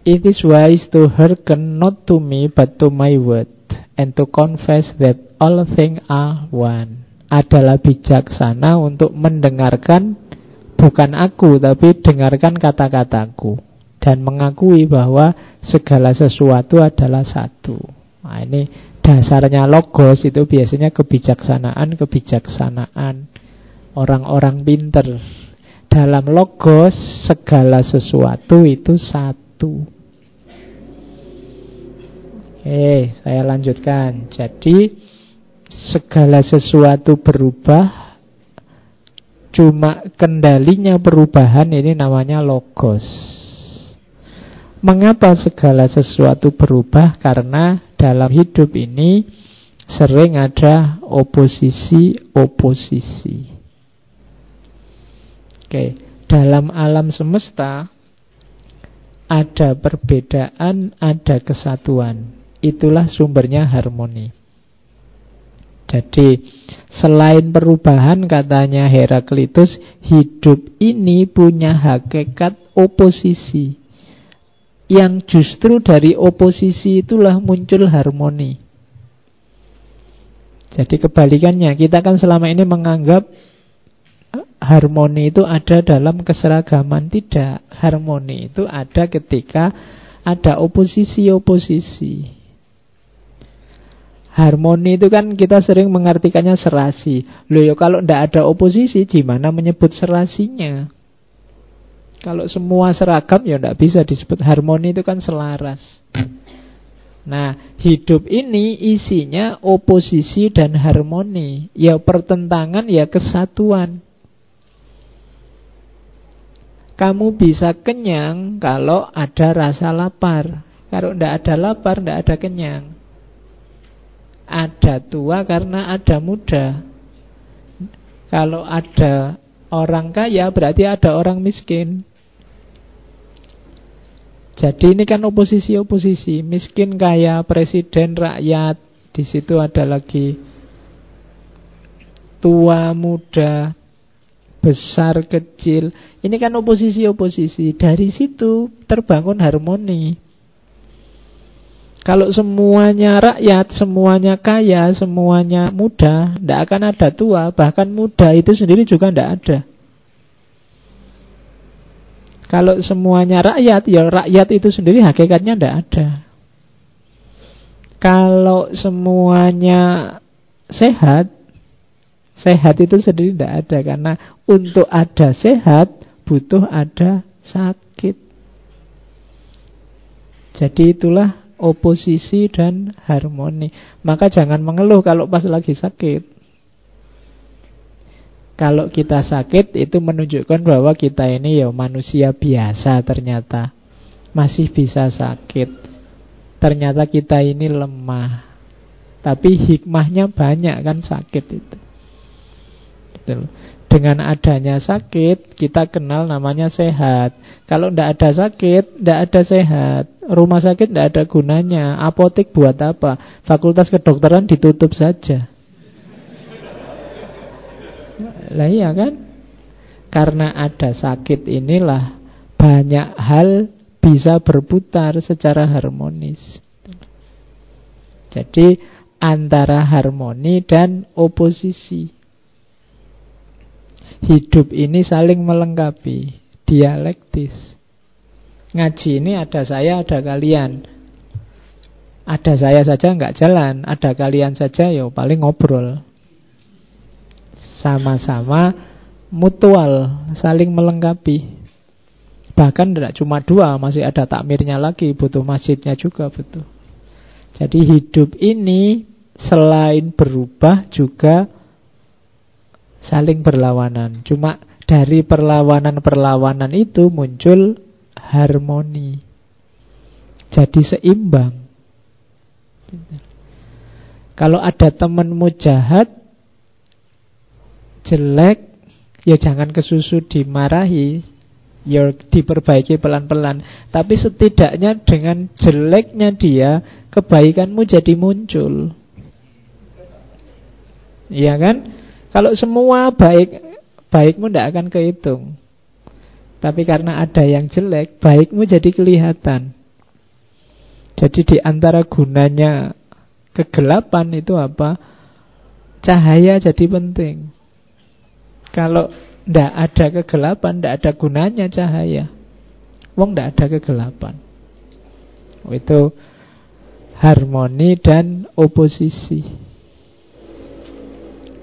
It is wise to hearken not to me but to my word and to confess that all things are one. Adalah bijaksana untuk mendengarkan bukan aku tapi dengarkan kata-kataku dan mengakui bahwa segala sesuatu adalah satu. Nah, ini dasarnya logos itu biasanya kebijaksanaan, kebijaksanaan orang-orang pinter. Dalam logos segala sesuatu itu satu. Oke, saya lanjutkan. Jadi segala sesuatu berubah cuma kendalinya perubahan ini namanya logos. Mengapa segala sesuatu berubah? Karena dalam hidup ini sering ada oposisi-oposisi. Oke, dalam alam semesta ada perbedaan, ada kesatuan. Itulah sumbernya harmoni. Jadi selain perubahan katanya Heraklitus, hidup ini punya hakikat oposisi. yang justru dari oposisi itulah muncul harmoni. Jadi kebalikannya, kita kan selama ini menganggap harmoni itu ada dalam keseragaman. Tidak, harmoni itu ada ketika ada oposisi-oposisi. Harmoni itu kan kita sering mengartikannya serasi. Loh ya kalau tidak ada oposisi, gimana menyebut serasinya? Kalau semua seragam ya tidak bisa disebut harmoni itu kan selaras. Nah, hidup ini isinya oposisi dan harmoni. Ya pertentangan ya kesatuan. Kamu bisa kenyang kalau ada rasa lapar. Kalau tidak ada lapar, tidak ada kenyang. Ada tua karena ada muda. Kalau ada orang kaya berarti ada orang miskin. Jadi ini kan oposisi-oposisi, miskin kaya, presiden rakyat, di situ ada lagi tua muda, besar kecil. Ini kan oposisi-oposisi. Dari situ terbangun harmoni. Kalau semuanya rakyat, semuanya kaya, semuanya muda, tidak akan ada tua. Bahkan muda itu sendiri juga tidak ada. Kalau semuanya rakyat, ya rakyat itu sendiri hakikatnya tidak ada. Kalau semuanya sehat, sehat itu sendiri tidak ada. Karena untuk ada sehat, butuh ada sakit. Jadi itulah oposisi dan harmoni. Maka jangan mengeluh kalau pas lagi sakit. Kalau kita sakit itu menunjukkan bahwa kita ini ya manusia biasa ternyata. Masih bisa sakit. Ternyata kita ini lemah. Tapi hikmahnya banyak kan sakit itu. Betul. Dengan adanya sakit, kita kenal namanya sehat. Kalau tidak ada sakit, tidak ada sehat. Rumah sakit tidak ada gunanya. Apotek buat apa? Fakultas kedokteran ditutup saja. Lah iya kan? Karena ada sakit inilah banyak hal bisa berputar secara harmonis. Jadi antara harmoni dan oposisi. Hidup ini saling melengkapi, dialektis. Ngaji ini ada saya, ada kalian. Ada saya saja nggak jalan, ada kalian saja ya paling ngobrol. Sama-sama mutual, saling melengkapi. Bahkan tidak cuma dua, masih ada takmirnya lagi, butuh masjidnya juga butuh. Jadi hidup ini selain berubah juga saling berlawanan. Cuma dari perlawanan-perlawanan itu muncul harmoni. Jadi seimbang. Kalau ada temanmu jahat, jelek, ya jangan kesusu dimarahi, ya diperbaiki pelan-pelan. Tapi setidaknya dengan jeleknya dia, kebaikanmu jadi muncul. Iya kan? Kalau semua baik, baikmu tidak akan kehitung. Tapi karena ada yang jelek, baikmu jadi kelihatan. Jadi di antara gunanya kegelapan itu apa? Cahaya jadi penting. Kalau tidak ada kegelapan, tidak ada gunanya cahaya. Wong tidak ada kegelapan. Itu harmoni dan oposisi.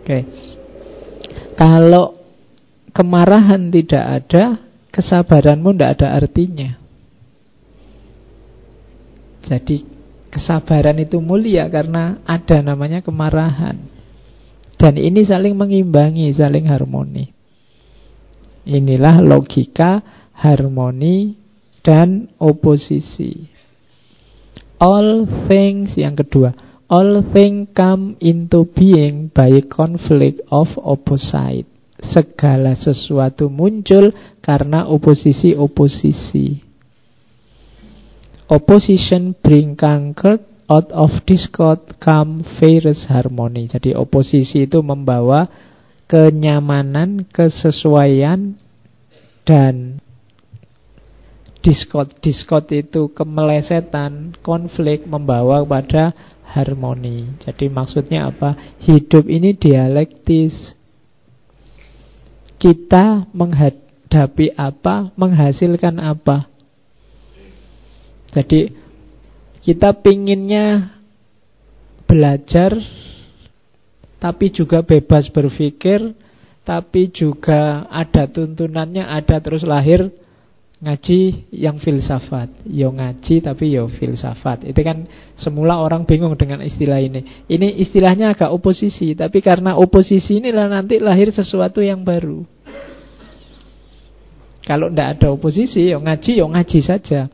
Oke. Okay. Kalau kemarahan tidak ada, kesabaranmu tidak ada artinya. Jadi kesabaran itu mulia karena ada namanya kemarahan. Dan ini saling mengimbangi, saling harmoni. Inilah logika harmoni dan oposisi. All things yang kedua All things come into being by conflict of opposite. Segala sesuatu muncul karena oposisi-oposisi. Opposition bring concord, out of discord come various harmony. Jadi oposisi itu membawa kenyamanan, kesesuaian, dan diskot. Diskot itu kemelesetan, konflik membawa pada harmoni. Jadi maksudnya apa? Hidup ini dialektis. Kita menghadapi apa, menghasilkan apa. Jadi kita pinginnya belajar tapi juga bebas berpikir, tapi juga ada tuntunannya, ada terus lahir ngaji yang filsafat. Yo ngaji tapi yo filsafat. Itu kan semula orang bingung dengan istilah ini. Ini istilahnya agak oposisi, tapi karena oposisi inilah nanti lahir sesuatu yang baru. Kalau tidak ada oposisi, yo ngaji, yo ngaji saja.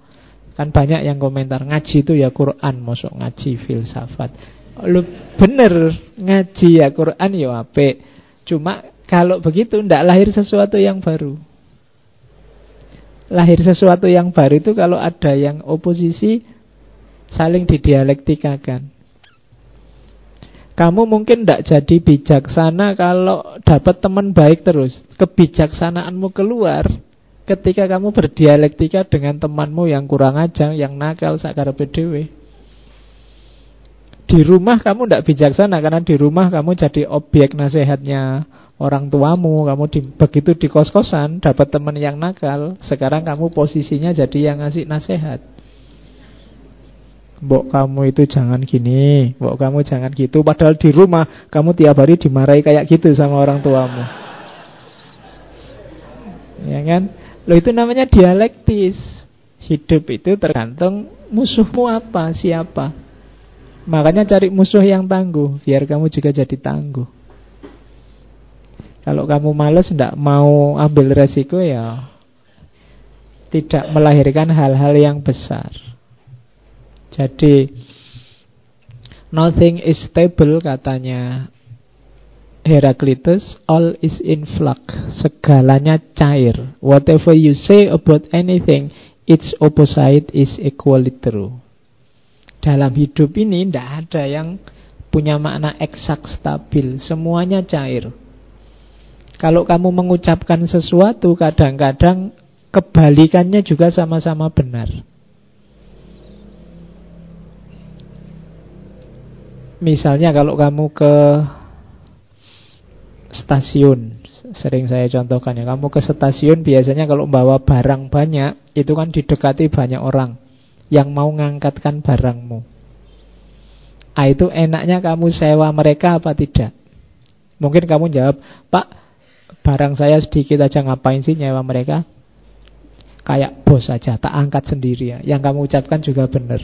Kan banyak yang komentar ngaji itu ya Quran, masuk ngaji filsafat. Lu bener ngaji ya Quran ya ape. Cuma kalau begitu ndak lahir sesuatu yang baru. Lahir sesuatu yang baru itu kalau ada yang oposisi saling didialektikakan. Kamu mungkin tidak jadi bijaksana kalau dapat teman baik terus. Kebijaksanaanmu keluar ketika kamu berdialektika dengan temanmu yang kurang ajar, yang nakal, sakar PDW. Di rumah kamu tidak bijaksana karena di rumah kamu jadi objek nasihatnya orang tuamu. Kamu di, begitu di kos-kosan dapat teman yang nakal, sekarang kamu posisinya jadi yang ngasih nasihat. Mbok kamu itu jangan gini, mbok kamu jangan gitu. Padahal di rumah kamu tiap hari dimarahi kayak gitu sama orang tuamu. Ya kan? Lo itu namanya dialektis. Hidup itu tergantung musuhmu apa, siapa. Makanya cari musuh yang tangguh Biar kamu juga jadi tangguh Kalau kamu males Tidak mau ambil resiko ya Tidak melahirkan hal-hal yang besar Jadi Nothing is stable katanya Heraclitus All is in flux Segalanya cair Whatever you say about anything Its opposite is equally true dalam hidup ini tidak ada yang punya makna eksak stabil. Semuanya cair. Kalau kamu mengucapkan sesuatu, kadang-kadang kebalikannya juga sama-sama benar. Misalnya kalau kamu ke stasiun, sering saya contohkan ya, kamu ke stasiun biasanya kalau bawa barang banyak, itu kan didekati banyak orang yang mau ngangkatkan barangmu. Ah itu enaknya kamu sewa mereka apa tidak? Mungkin kamu jawab, Pak, barang saya sedikit aja ngapain sih nyewa mereka? Kayak bos saja, tak angkat sendiri ya. Yang kamu ucapkan juga benar.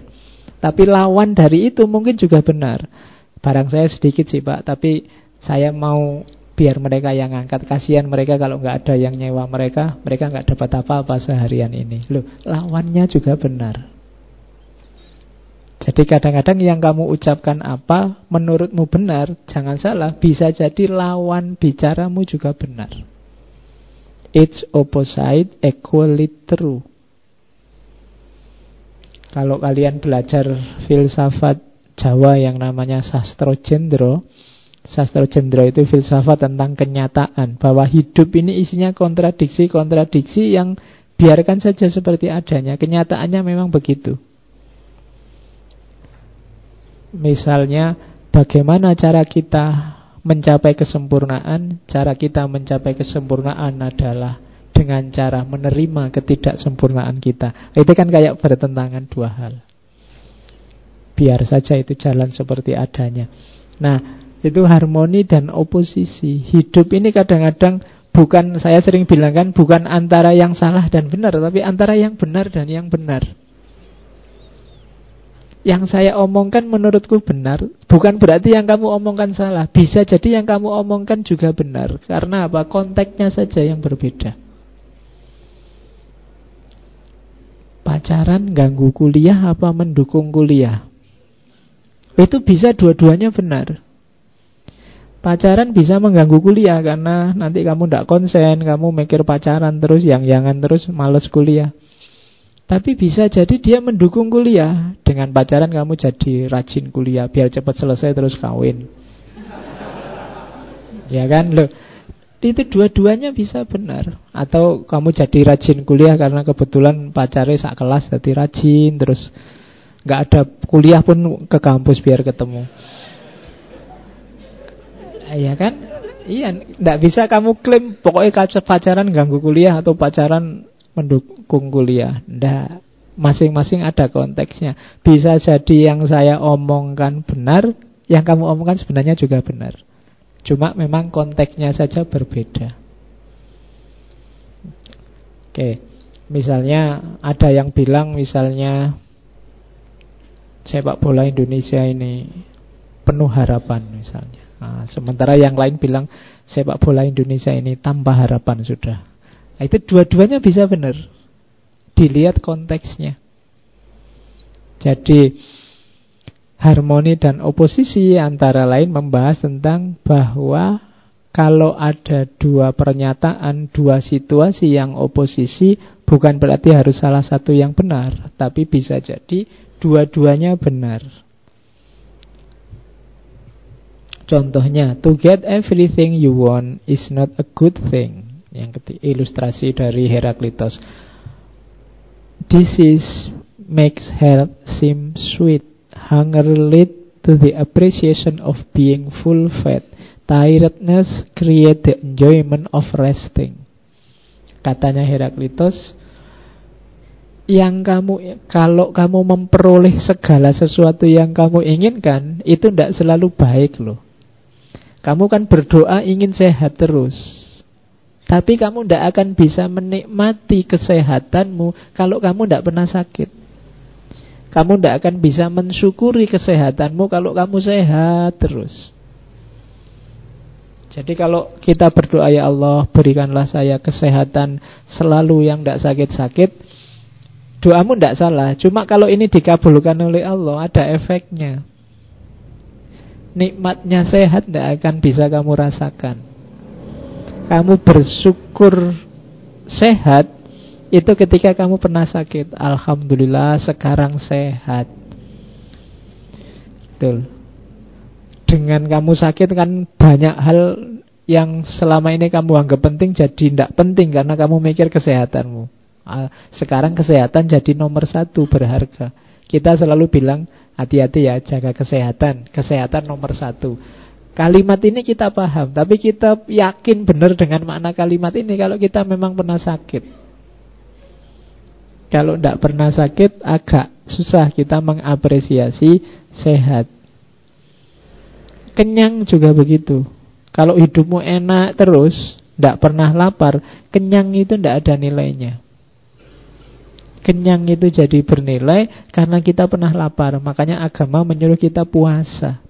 Tapi lawan dari itu mungkin juga benar. Barang saya sedikit sih Pak, tapi saya mau biar mereka yang angkat. Kasihan mereka kalau nggak ada yang nyewa mereka, mereka nggak dapat apa-apa seharian ini. Loh, lawannya juga benar. Jadi kadang-kadang yang kamu ucapkan apa menurutmu benar, jangan salah, bisa jadi lawan bicaramu juga benar. It's opposite equally true. Kalau kalian belajar filsafat Jawa yang namanya sastro jendro, sastro jendro itu filsafat tentang kenyataan bahwa hidup ini isinya kontradiksi-kontradiksi yang biarkan saja seperti adanya. Kenyataannya memang begitu. Misalnya bagaimana cara kita mencapai kesempurnaan Cara kita mencapai kesempurnaan adalah dengan cara menerima ketidaksempurnaan kita Itu kan kayak bertentangan dua hal Biar saja itu jalan seperti adanya Nah itu harmoni dan oposisi. Hidup ini kadang-kadang bukan Saya sering bilang kan bukan antara yang salah dan benar Tapi antara yang benar dan yang benar. Yang saya omongkan menurutku benar Bukan berarti yang kamu omongkan salah. Bisa jadi yang kamu omongkan juga benar. Karena apa? Konteksnya saja yang berbeda. Pacaran ganggu kuliah apa mendukung kuliah? Itu bisa dua-duanya benar Pacaran bisa mengganggu kuliah Karena nanti kamu tidak konsen Kamu mikir pacaran terus Yang-yangan terus males kuliah. Tapi bisa jadi dia mendukung kuliah. Dengan pacaran kamu jadi rajin kuliah Biar cepat selesai terus kawin. Ya kan? Lo itu dua-duanya bisa benar. Atau kamu jadi rajin kuliah karena kebetulan pacarnya sak kelas jadi rajin terus nggak ada kuliah pun ke kampus biar ketemu iya kan? Iya nggak bisa kamu klaim pokoknya pacaran ganggu kuliah atau pacaran mendukung kuliah. Ndak. Masing-masing ada konteksnya. Bisa jadi yang saya omongkan benar yang kamu omongkan sebenarnya juga benar. Cuma memang konteksnya saja berbeda. Oke, misalnya ada yang bilang misalnya sepak bola Indonesia ini penuh harapan misalnya. Nah, sementara yang lain bilang sepak bola Indonesia ini tanpa harapan sudah. Nah, itu dua-duanya bisa benar. Dilihat konteksnya. Jadi harmoni dan oposisi antara lain membahas tentang bahwa kalau ada dua pernyataan, dua situasi yang oposisi bukan berarti harus salah satu yang benar, tapi bisa jadi dua-duanya benar. Contohnya, to get everything you want is not a good thing. Yang ketiga, ilustrasi dari Heraklitos. Disease makes health seem sweet. Hunger lead to the appreciation of being full fed. Tiredness create the enjoyment of resting. Katanya Heraklitus, yang kamu kalau kamu memperoleh segala sesuatu yang kamu inginkan, itu tidak selalu baik loh. Kamu kan berdoa ingin sehat terus. Tapi kamu tidak akan bisa menikmati kesehatanmu kalau kamu tidak pernah sakit. Kamu tidak akan bisa mensyukuri kesehatanmu kalau kamu sehat terus. Jadi kalau kita berdoa ya Allah berikanlah saya kesehatan selalu yang tidak sakit-sakit Doamu tidak salah Cuma kalau ini dikabulkan oleh Allah ada efeknya Nikmatnya sehat tidak akan bisa kamu rasakan Kamu bersyukur sehat itu ketika kamu pernah sakit Alhamdulillah sekarang sehat Betul Dengan kamu sakit kan banyak hal yang selama ini kamu anggap penting jadi tidak penting karena kamu mikir kesehatanmu. Sekarang kesehatan jadi nomor satu berharga. Kita selalu bilang hati-hati ya jaga kesehatan, kesehatan nomor satu. Kalimat ini kita paham, tapi kita yakin benar dengan makna kalimat ini kalau kita memang pernah sakit. Kalau tidak pernah sakit agak susah kita mengapresiasi sehat. Kenyang juga begitu. Kalau hidupmu enak terus, tidak pernah lapar, kenyang itu tidak ada nilainya. Kenyang itu jadi bernilai karena kita pernah lapar. Makanya agama menyuruh kita puasa.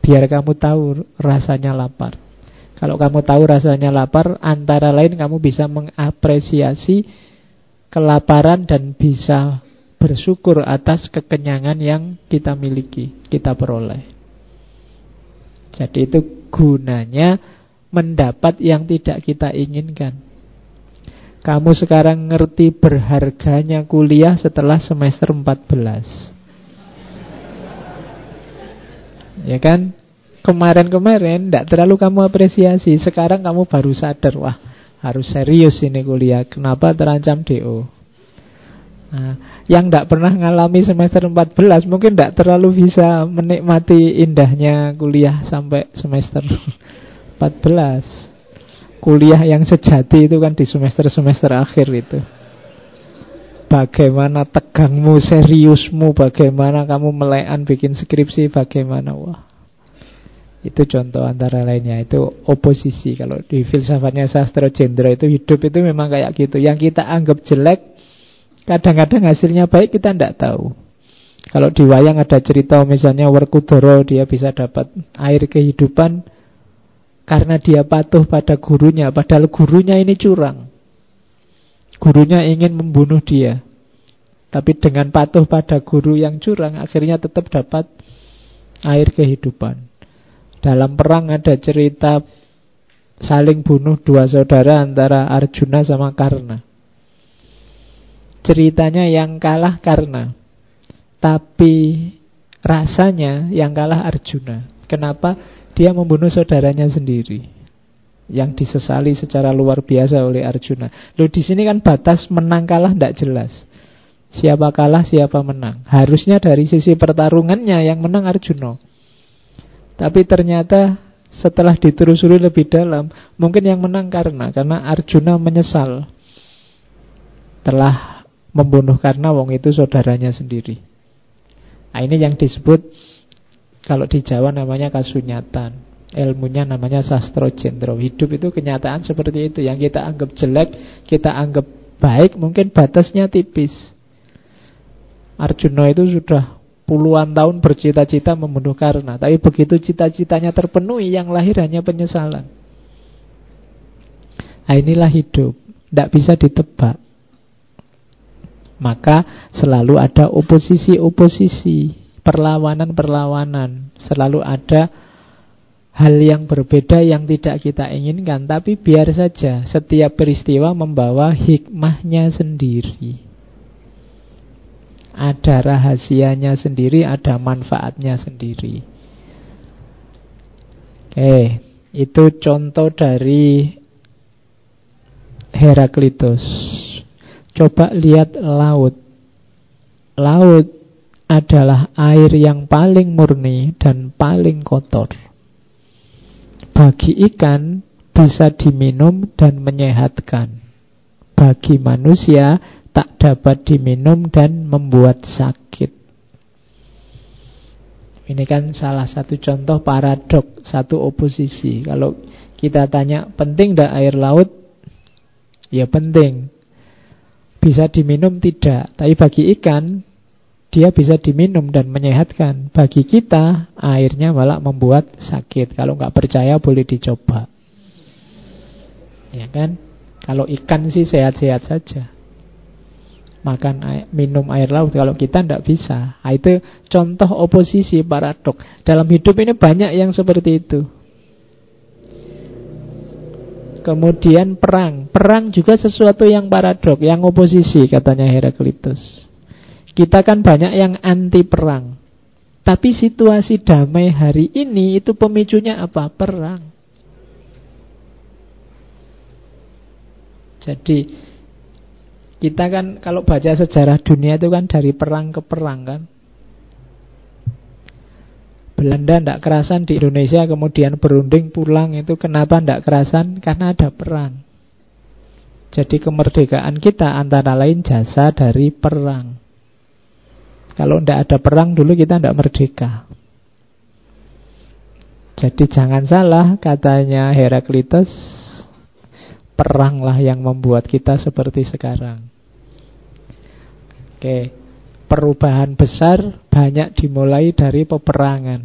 Biar kamu tahu rasanya lapar. Kalau kamu tahu rasanya lapar, antara lain kamu bisa mengapresiasi kelaparan dan bisa bersyukur atas kekenyangan yang kita miliki, kita peroleh. Jadi itu gunanya mendapat yang tidak kita inginkan. Kamu sekarang ngerti berharganya kuliah setelah semester 14. Ya kan? Kemarin-kemarin tidak terlalu kamu apresiasi Sekarang kamu baru sadar Wah harus serius ini kuliah. Kenapa terancam DO? Nah, yang tidak pernah ngalami semester 14 mungkin tidak terlalu bisa menikmati indahnya kuliah sampai semester 14. Kuliah yang sejati itu kan di semester-semester akhir itu. Bagaimana tegangmu, seriusmu, bagaimana kamu melekan bikin skripsi, bagaimana? Wah. Itu contoh antara lainnya. Itu oposisi. Kalau di filsafatnya sastra jendera itu Hidup itu memang kayak gitu. Yang kita anggap jelek Kadang-kadang hasilnya baik kita tidak tahu. Kalau di wayang ada cerita Misalnya Werkudara Dia bisa dapat air kehidupan Karena dia patuh pada gurunya Padahal gurunya ini curang Gurunya ingin membunuh dia Tapi dengan patuh pada guru yang curang Akhirnya tetap dapat air kehidupan dalam perang ada cerita saling bunuh dua saudara antara Arjuna sama Karna. Ceritanya yang kalah Karna. Tapi rasanya yang kalah Arjuna. Kenapa? Dia membunuh saudaranya sendiri. yang disesali secara luar biasa oleh Arjuna. Loh di sini kan batas menang kalah tidak jelas. Siapa kalah, siapa menang. Harusnya dari sisi pertarungannya yang menang Arjuna. Tapi ternyata setelah ditelusuri lebih dalam, mungkin yang menang karena karena Arjuna menyesal telah membunuh karena wong itu saudaranya sendiri. Nah, ini yang disebut kalau di Jawa namanya kasunyatan ilmunya namanya sastro jendro. Hidup itu kenyataan seperti itu. Yang kita anggap jelek, kita anggap baik, mungkin batasnya tipis. Arjuna itu sudah puluhan tahun bercita-cita membunuh Karna. Tapi begitu cita-citanya terpenuhi, yang lahir hanya penyesalan. Nah, inilah hidup. Tidak bisa ditebak. Maka selalu ada oposisi-oposisi, perlawanan-perlawanan. Selalu ada hal yang berbeda yang tidak kita inginkan, tapi biar saja setiap peristiwa membawa hikmahnya sendiri. Ada rahasianya sendiri, ada manfaatnya sendiri. Oke, itu contoh dari Heraklitus. Coba lihat laut. Laut adalah air yang paling murni dan paling kotor bagi ikan bisa diminum dan menyehatkan. Bagi manusia tak dapat diminum dan membuat sakit. Ini kan salah satu contoh paradok, satu oposisi. Kalau kita tanya penting tidak air laut? Ya penting. Bisa diminum tidak, tapi bagi ikan dia bisa diminum dan menyehatkan. Bagi kita, airnya malah membuat sakit. Kalau nggak percaya boleh dicoba. Ya kan? Kalau ikan sih sehat-sehat saja. Makan air, minum air laut kalau kita tidak bisa. Nah, itu contoh oposisi paradok. Dalam hidup ini banyak yang seperti itu. Kemudian perang. Perang juga sesuatu yang paradok, yang oposisi katanya Heraklitus. Kita kan banyak yang anti perang. Tapi situasi damai hari ini itu pemicunya apa? Perang. Jadi kita kan kalau baca sejarah dunia itu kan dari perang ke perang kan. Belanda tidak kerasan di Indonesia kemudian berunding pulang itu kenapa tidak kerasan? Karena ada perang. Jadi kemerdekaan kita antara lain jasa dari perang. Kalau tidak ada perang dulu kita tidak merdeka. Jadi jangan salah katanya Heraklitus, peranglah yang membuat kita seperti sekarang. Oke, perubahan besar banyak dimulai dari peperangan.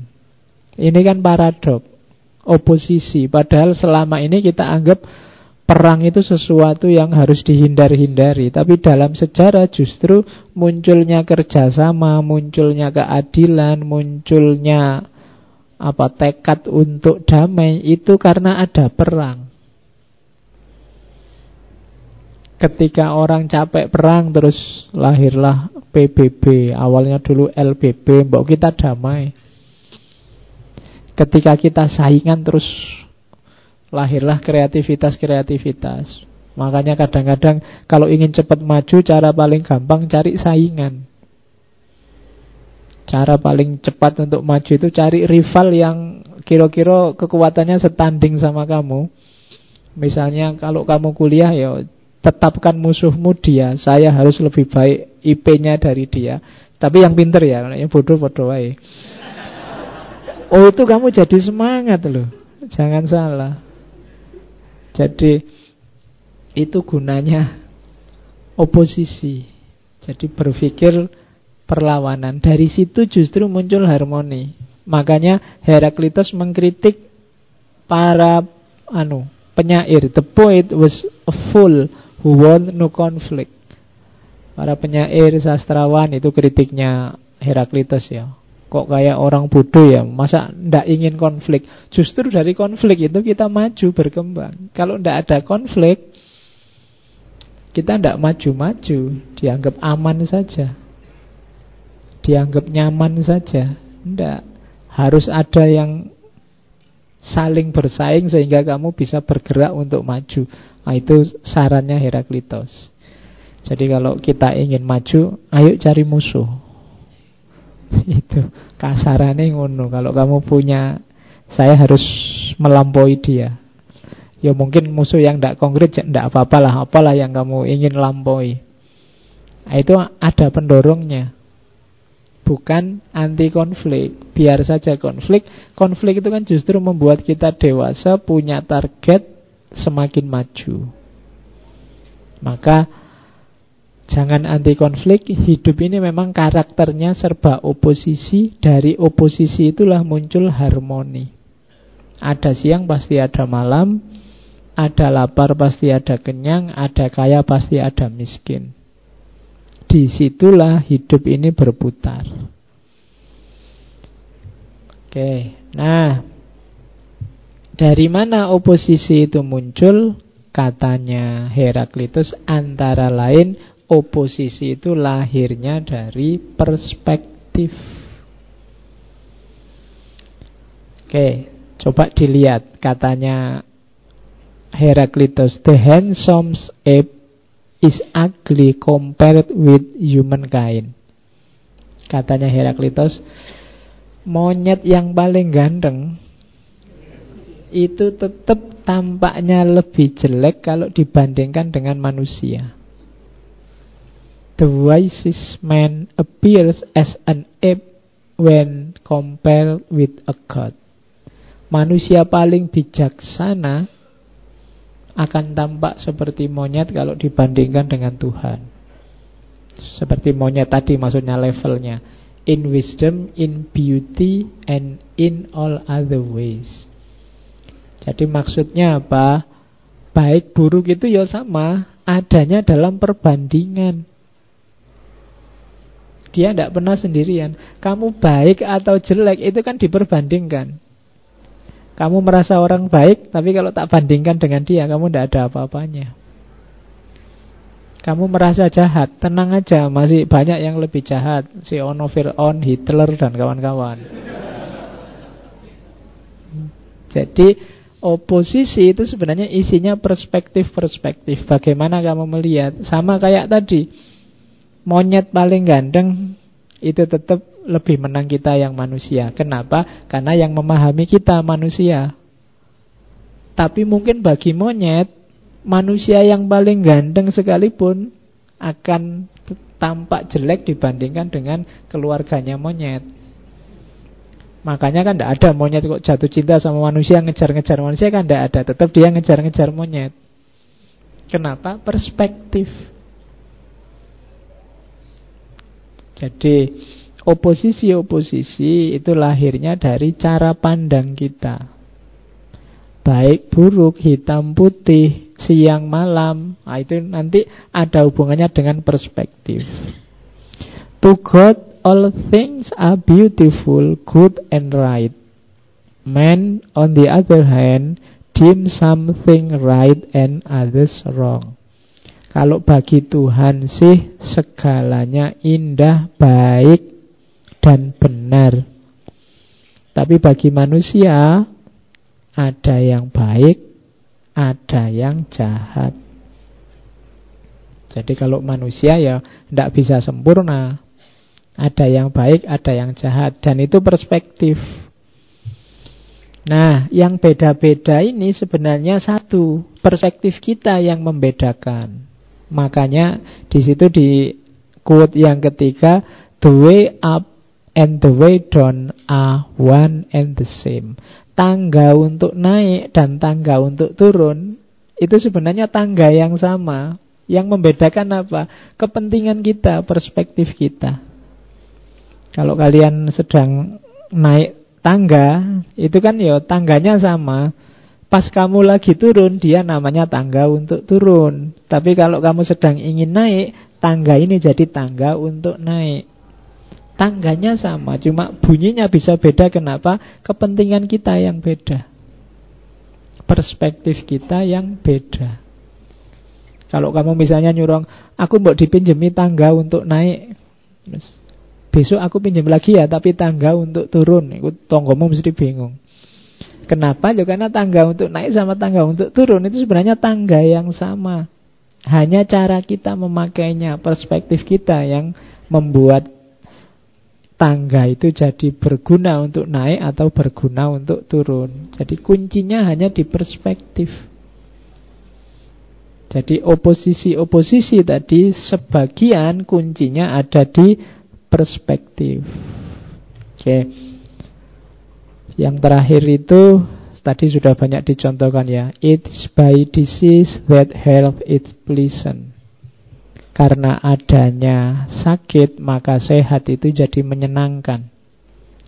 Ini kan paradok, oposisi. Padahal selama ini kita anggap perang itu sesuatu yang harus dihindar-hindari. Tapi dalam sejarah justru munculnya kerjasama, munculnya keadilan, munculnya apa tekad untuk damai itu karena ada perang. Ketika orang capek perang terus lahirlah PBB, awalnya dulu LBB, mbok kita damai. Ketika kita saingan terus lahirlah kreativitas-kreativitas. Makanya kadang-kadang kalau ingin cepat maju cara paling gampang cari saingan. Cara paling cepat untuk maju itu cari rival yang kira-kira kekuatannya setanding sama kamu. Misalnya kalau kamu kuliah ya tetapkan musuhmu dia. Saya harus lebih baik IP-nya dari dia. Tapi yang pinter ya, yang bodoh-bodoh aja. Oh itu kamu jadi semangat loh. Jangan salah. Jadi itu gunanya oposisi. Jadi berpikir perlawanan. Dari situ justru muncul harmoni. Makanya Heraklitus mengkritik para anu penyair. The poet was a fool who want no conflict. Para penyair sastrawan itu kritiknya Heraklitus ya. Kok kayak orang bodoh ya? Masa ndak ingin konflik? Justru dari konflik itu kita maju berkembang. Kalau ndak ada konflik Kita ndak maju-maju. Dianggap aman saja. Dianggap nyaman saja. Ndak. Harus ada yang saling bersaing sehingga kamu bisa bergerak untuk maju. Nah, itu sarannya Heraklitos. Jadi kalau kita ingin maju, ayo cari musuh. itu kasarannya ngono. Kalau kamu punya, saya harus melampaui dia. Ya mungkin musuh yang tidak konkret, tidak apa-apalah, apalah yang kamu ingin lampaui. Nah, itu ada pendorongnya bukan anti konflik. Biar saja konflik. Konflik itu kan justru membuat kita dewasa, punya target semakin maju. Maka jangan anti konflik. Hidup ini memang karakternya serba oposisi. Dari oposisi itulah muncul harmoni. Ada siang pasti ada malam, ada lapar pasti ada kenyang, ada kaya pasti ada miskin. Di situlah hidup ini berputar. Oke, nah dari mana oposisi itu muncul? Katanya Heraklitus antara lain oposisi itu lahirnya dari perspektif. Oke, coba dilihat katanya Heraklitus, the handsome ape is ugly compared with humankind. Katanya Heraklitos, monyet yang paling ganteng itu tetap tampaknya lebih jelek kalau dibandingkan dengan manusia. The wisest man appears as an ape when compared with a god. Manusia paling bijaksana akan tampak seperti monyet kalau dibandingkan dengan Tuhan. Seperti monyet tadi maksudnya levelnya. In wisdom, in beauty, and in all other ways. Jadi maksudnya apa? Baik buruk itu ya sama, adanya dalam perbandingan. Dia tidak pernah sendirian. Kamu baik atau jelek itu kan diperbandingkan. Kamu merasa orang baik, tapi kalau tak bandingkan dengan dia, kamu tidak ada apa-apanya. Kamu merasa jahat, tenang aja, masih banyak yang lebih jahat. Si Ono Fir'aun, Hitler, dan kawan-kawan. Jadi, oposisi itu sebenarnya isinya perspektif-perspektif. Bagaimana kamu melihat? Sama kayak tadi, monyet paling ganteng itu tetap lebih menang kita yang manusia. Kenapa? Karena yang memahami kita manusia. Tapi mungkin bagi monyet, manusia yang paling ganteng sekalipun akan tampak jelek dibandingkan dengan keluarganya monyet. Makanya kan tidak ada monyet kok jatuh cinta sama manusia ngejar-ngejar manusia kan tidak ada. Tetap dia ngejar-ngejar monyet. Kenapa? Perspektif. Jadi Oposisi-oposisi itu lahirnya dari cara pandang kita. Baik buruk, hitam putih, siang malam. Nah, itu nanti ada hubungannya dengan perspektif. To God all things are beautiful, good and right. Man on the other hand deem something right and others wrong. Kalau bagi Tuhan sih segalanya indah, baik, dan benar. Tapi bagi manusia ada yang baik, ada yang jahat. Jadi kalau manusia ya tidak bisa sempurna. Ada yang baik, ada yang jahat. Dan itu perspektif. Nah, yang beda-beda ini sebenarnya satu. Perspektif kita yang membedakan. Makanya di situ di quote yang ketiga, the way up and the way down are one and the same. Tangga untuk naik dan tangga untuk turun itu sebenarnya tangga yang sama. Yang membedakan apa? Kepentingan kita, perspektif kita. Kalau kalian sedang naik tangga, itu kan ya tangganya sama. Pas kamu lagi turun, dia namanya tangga untuk turun. Tapi kalau kamu sedang ingin naik, tangga ini jadi tangga untuk naik. Tangganya sama, cuma bunyinya bisa beda. Kenapa? Kepentingan kita yang beda. Perspektif kita yang beda. Kalau kamu misalnya nyuruh, aku mau dipinjemi tangga untuk naik. Besok aku pinjam lagi ya, tapi tangga untuk turun. Itu mesti bingung. Kenapa? Ya karena tangga untuk naik sama tangga untuk turun itu sebenarnya tangga yang sama. Hanya cara kita memakainya, perspektif kita yang membuat tangga itu jadi berguna untuk naik atau berguna untuk turun. Jadi kuncinya hanya di perspektif. Jadi oposisi-oposisi tadi sebagian kuncinya ada di perspektif. Oke. Yang terakhir itu tadi sudah banyak dicontohkan ya. It's by disease that health is pleasant. Karena adanya sakit, maka sehat itu jadi menyenangkan.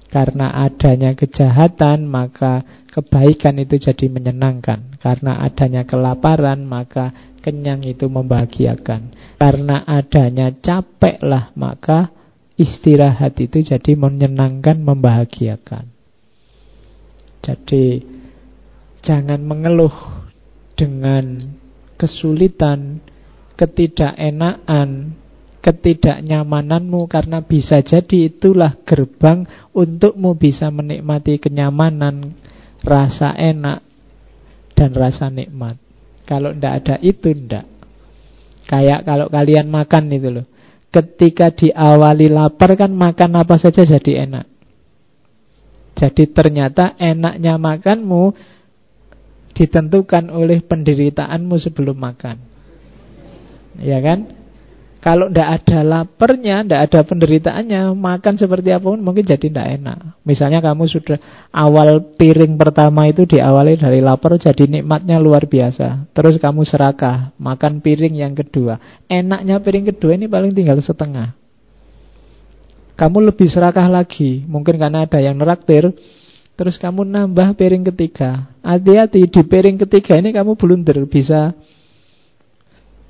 Karena adanya kejahatan, maka kebaikan itu jadi menyenangkan. Karena adanya kelaparan, maka kenyang itu membahagiakan. Karena adanya capek lah, maka istirahat itu jadi menyenangkan, membahagiakan. Jadi jangan mengeluh dengan kesulitan, ketidakenaan, ketidaknyamananmu karena bisa jadi itulah gerbang untukmu bisa menikmati kenyamanan, rasa enak dan rasa nikmat. Kalau ndak ada itu ndak. Kayak kalau kalian makan itu loh. Ketika diawali lapar kan makan apa saja jadi enak. Jadi ternyata enaknya makanmu ditentukan oleh penderitaanmu sebelum makan. Ya kan? Kalau tidak ada laparnya, tidak ada penderitaannya, makan seperti apa pun mungkin jadi tidak enak. Misalnya kamu sudah awal piring pertama itu diawali dari lapar, jadi nikmatnya luar biasa. Terus kamu serakah, makan piring yang kedua. Enaknya piring kedua ini paling tinggal setengah. Kamu lebih serakah lagi, mungkin karena ada yang neraktir. Terus kamu nambah piring ketiga. Hati-hati di piring ketiga ini kamu blunder, bisa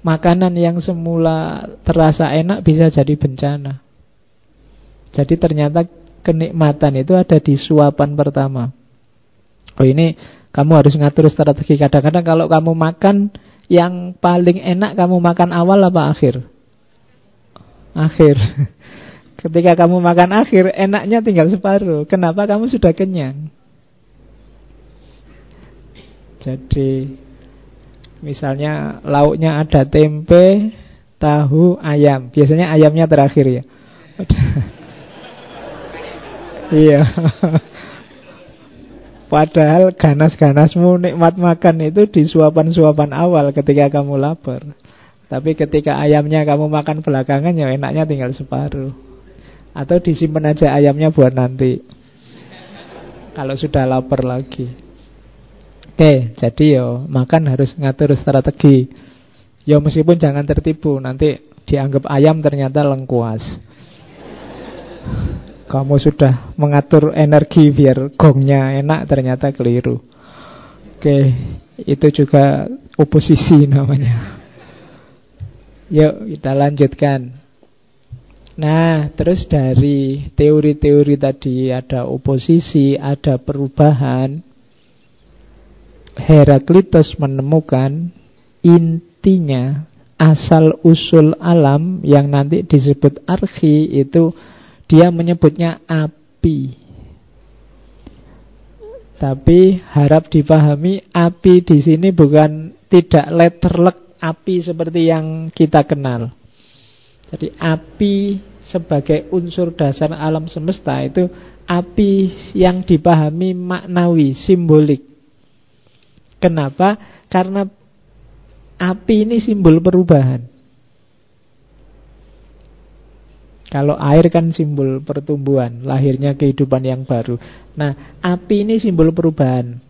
makanan yang semula terasa enak bisa jadi bencana. Jadi ternyata kenikmatan itu ada di suapan pertama. Oh ini kamu harus ngatur strategi. Kadang-kadang kalau kamu makan yang paling enak kamu makan awal apa akhir? Akhir. Ketika kamu makan akhir, enaknya tinggal separuh. Kenapa kamu sudah kenyang? Jadi Misalnya lauknya ada tempe, tahu, ayam. Biasanya ayamnya terakhir ya. Iya. Padahal ganas-ganasmu nikmat makan itu di suapan-suapan awal ketika kamu lapar. Tapi ketika ayamnya kamu makan belakangan ya enaknya tinggal separuh. Atau disimpan aja ayamnya buat nanti. Kalau sudah lapar lagi. Oke, jadi yo makan harus ngatur strategi. Yo meskipun jangan tertipu, nanti dianggap ayam ternyata lengkuas. Kamu sudah mengatur energi biar gongnya enak, ternyata keliru. Oke, itu juga oposisi namanya. Yuk kita lanjutkan. Nah, terus dari teori-teori tadi ada oposisi, ada perubahan. Heraklitus menemukan intinya asal usul alam yang nanti disebut archi itu dia menyebutnya api. Tapi harap dipahami api di sini bukan tidak letterlek api seperti yang kita kenal. Jadi api sebagai unsur dasar alam semesta itu api yang dipahami maknawi, simbolik. Kenapa? Karena api ini simbol perubahan. Kalau air kan simbol pertumbuhan, lahirnya kehidupan yang baru. Nah, api ini simbol perubahan.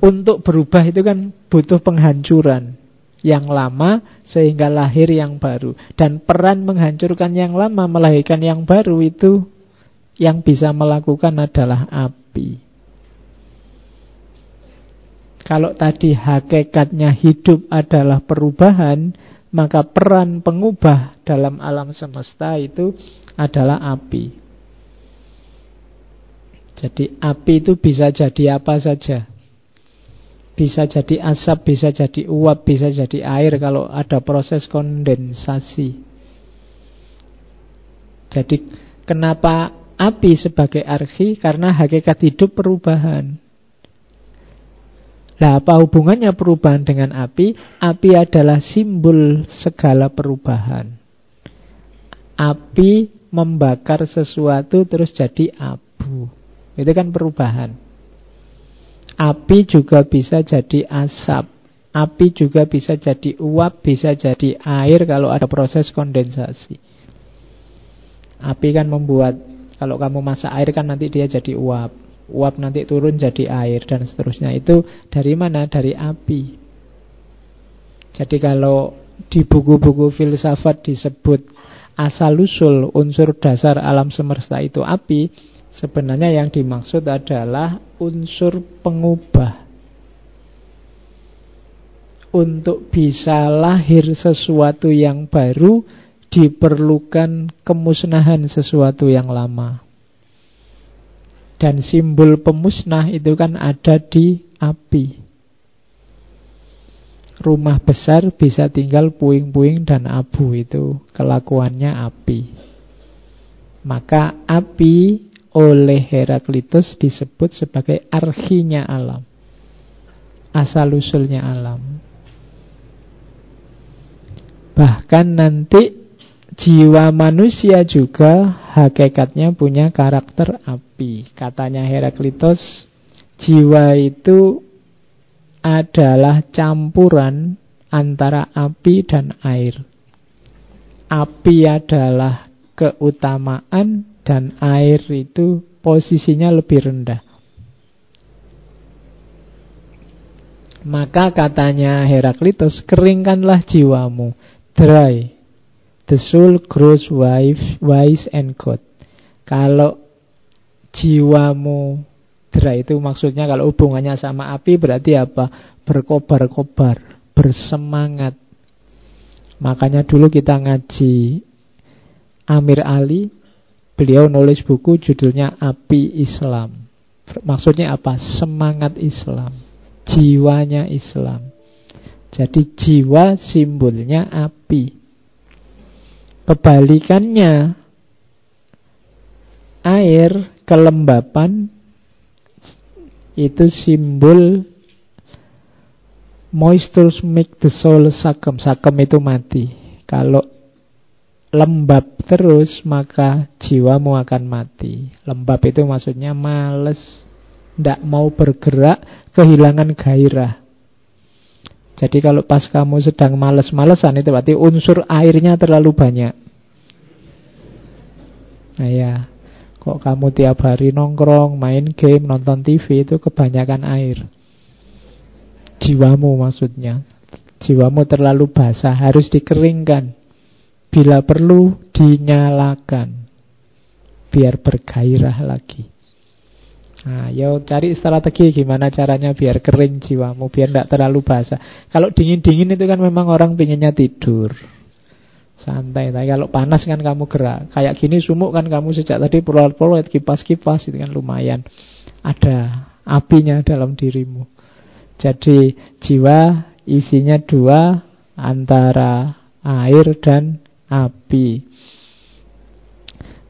Untuk berubah itu kan butuh penghancuran yang lama sehingga lahir yang baru. Dan peran menghancurkan yang lama melahirkan yang baru itu yang bisa melakukan adalah api. Kalau tadi hakikatnya hidup adalah perubahan, maka peran pengubah dalam alam semesta itu adalah api. Jadi api itu bisa jadi apa saja. Bisa jadi asap, bisa jadi uap, bisa jadi air kalau ada proses kondensasi. Jadi kenapa api sebagai arki? Karena hakikat hidup perubahan. Nah, apa hubungannya perubahan dengan api? Api adalah simbol segala perubahan. Api membakar sesuatu terus jadi abu. Itu kan perubahan. Api juga bisa jadi asap. Api juga bisa jadi uap, bisa jadi air kalau ada proses kondensasi. Api kan membuat, kalau kamu masak air kan nanti dia jadi uap uap nanti turun jadi air dan seterusnya. Itu dari mana? Dari api. Jadi kalau di buku-buku filsafat disebut asal-usul unsur dasar alam semesta itu api, sebenarnya yang dimaksud adalah unsur pengubah. Untuk bisa lahir sesuatu yang baru, diperlukan kemusnahan sesuatu yang lama. Dan simbol pemusnah itu kan ada di api. Rumah besar bisa tinggal puing-puing dan abu itu kelakuannya api. Maka api oleh Heraklitus disebut sebagai archinya alam. Asal-usulnya alam. Bahkan nanti jiwa manusia juga hakikatnya punya karakter api. Katanya Heraklitos, jiwa itu adalah campuran antara api dan air. Api adalah keutamaan dan air itu posisinya lebih rendah. Maka katanya Heraklitos, keringkanlah jiwamu, dry, The soul grows wise, wise and good. Kalau jiwamu dera itu maksudnya kalau hubungannya sama api berarti apa? Berkobar-kobar, bersemangat. Makanya dulu kita ngaji Amir Ali, beliau nulis buku judulnya Api Islam. Maksudnya apa? Semangat Islam, jiwanya Islam. Jadi jiwa simbolnya api. Kebalikannya air kelembapan itu simbol moisture make the soul sakem. Sakem itu mati. Kalau lembab terus maka jiwamu akan mati. Lembab itu maksudnya males, tidak mau bergerak, kehilangan gairah. Jadi kalau pas kamu sedang males-malesan itu berarti unsur airnya terlalu banyak. Nah ya, kok kamu tiap hari nongkrong, main game, nonton TV itu kebanyakan air. Jiwamu maksudnya. Jiwamu terlalu basah, harus dikeringkan. Bila perlu dinyalakan. Biar bergairah lagi. Nah, yo cari strategi gimana caranya biar kering jiwamu, biar tidak terlalu basah. Kalau dingin-dingin itu kan memang orang pinginnya tidur. Santai, tapi kalau panas kan kamu gerak. Kayak gini sumuk kan kamu sejak tadi pulauan-pulauan kipas-kipas itu kan lumayan. Ada apinya dalam dirimu. Jadi jiwa isinya dua antara air dan api.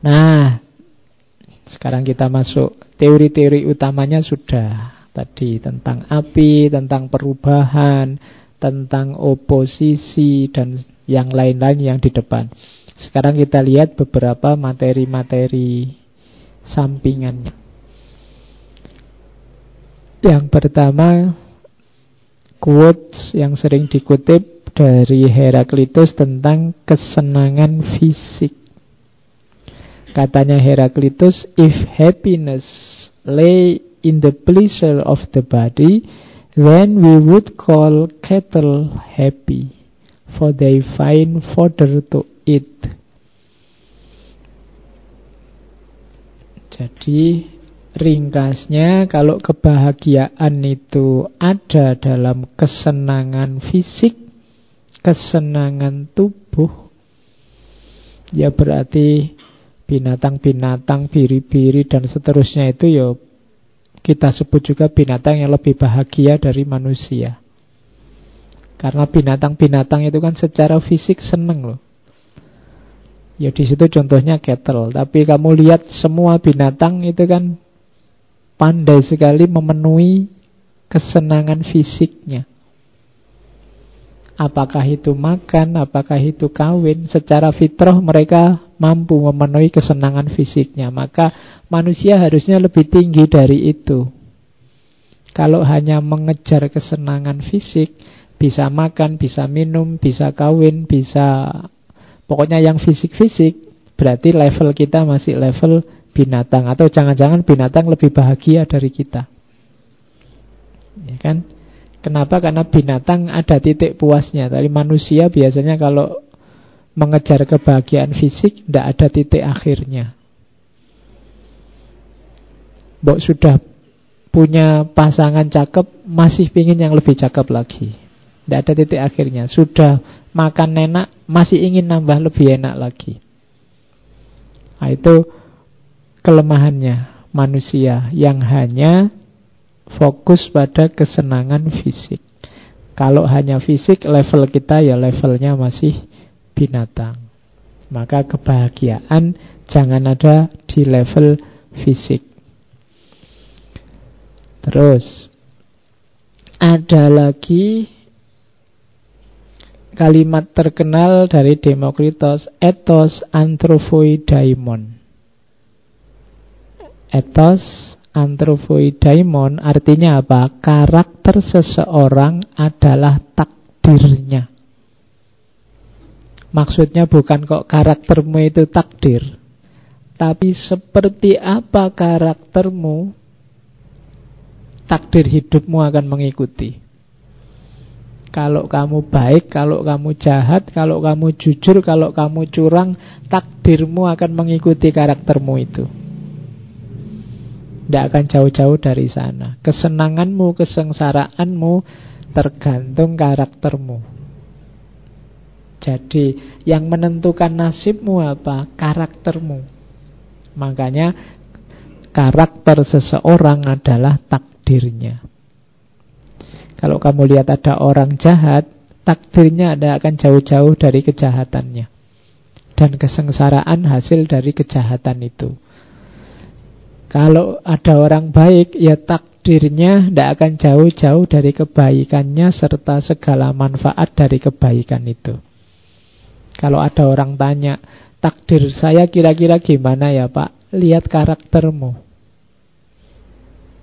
Nah, sekarang kita masuk Teori-teori utamanya sudah tadi tentang api, tentang perubahan, tentang oposisi dan yang lain-lain yang di depan. Sekarang kita lihat beberapa materi-materi sampingannya. Yang pertama quotes yang sering dikutip dari Heraklitus tentang kesenangan fisik. Katanya Heraklitus, if happiness lay in the pleasure of the body, then we would call cattle happy, for they find fodder to eat. Jadi ringkasnya kalau kebahagiaan itu ada dalam kesenangan fisik, kesenangan tubuh, ya berarti binatang-binatang, biri-biri dan seterusnya itu ya kita sebut juga binatang yang lebih bahagia dari manusia. Karena binatang-binatang itu kan secara fisik seneng loh. Ya di situ contohnya cattle, tapi kamu lihat semua binatang itu kan pandai sekali memenuhi kesenangan fisiknya. Apakah itu makan, apakah itu kawin, secara fitrah mereka mampu memenuhi kesenangan fisiknya. Maka manusia harusnya lebih tinggi dari itu. Kalau hanya mengejar kesenangan fisik, bisa makan, bisa minum, bisa kawin, bisa pokoknya yang fisik-fisik, berarti level kita masih level binatang atau jangan-jangan binatang lebih bahagia dari kita. Ya kan? Kenapa? Karena binatang ada titik puasnya. Tapi manusia biasanya kalau mengejar kebahagiaan fisik tidak ada titik akhirnya. Mbok sudah punya pasangan cakep, masih ingin yang lebih cakep lagi. Tidak ada titik akhirnya. Sudah makan enak, masih ingin nambah lebih enak lagi. Nah, itu kelemahannya manusia yang hanya fokus pada kesenangan fisik. Kalau hanya fisik, level kita ya levelnya masih binatang. Maka kebahagiaan jangan ada di level fisik. Terus ada lagi kalimat terkenal dari Demokritos, ethos anthrophoidaimon. Ethos Anthropoidaimon artinya apa? Karakter seseorang adalah takdirnya. Maksudnya bukan kok karaktermu itu takdir, tapi seperti apa karaktermu, takdir hidupmu akan mengikuti. Kalau kamu baik, kalau kamu jahat, kalau kamu jujur, kalau kamu curang, takdirmu akan mengikuti karaktermu itu. Tidak akan jauh-jauh dari sana. Kesenanganmu, kesengsaraanmu Tergantung karaktermu. Jadi yang menentukan nasibmu apa? Karaktermu. Makanya karakter seseorang adalah takdirnya. Kalau kamu lihat ada orang jahat Takdirnya ada akan jauh-jauh dari kejahatannya. Dan kesengsaraan hasil dari kejahatan itu kalau ada orang baik, ya takdirnya tidak akan jauh-jauh dari kebaikannya serta segala manfaat dari kebaikan itu. Kalau ada orang tanya, takdir saya kira-kira gimana ya Pak? Lihat karaktermu.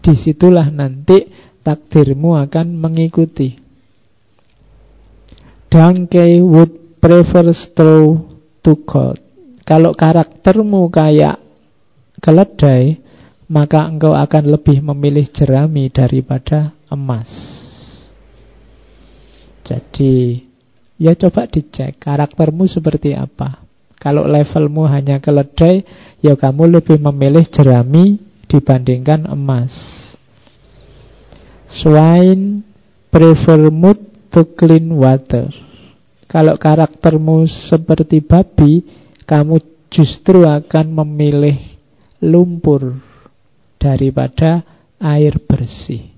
Di situlah nanti takdirmu akan mengikuti. Donkey would prefer straw to gold. Kalau karaktermu kayak keledai, maka engkau akan lebih memilih jerami daripada emas. Jadi, ya coba dicek karaktermu seperti apa. Kalau levelmu hanya keledai, ya kamu lebih memilih jerami dibandingkan emas. Swine prefer mood to clean water. Kalau karaktermu seperti babi, kamu justru akan memilih lumpur daripada air bersih.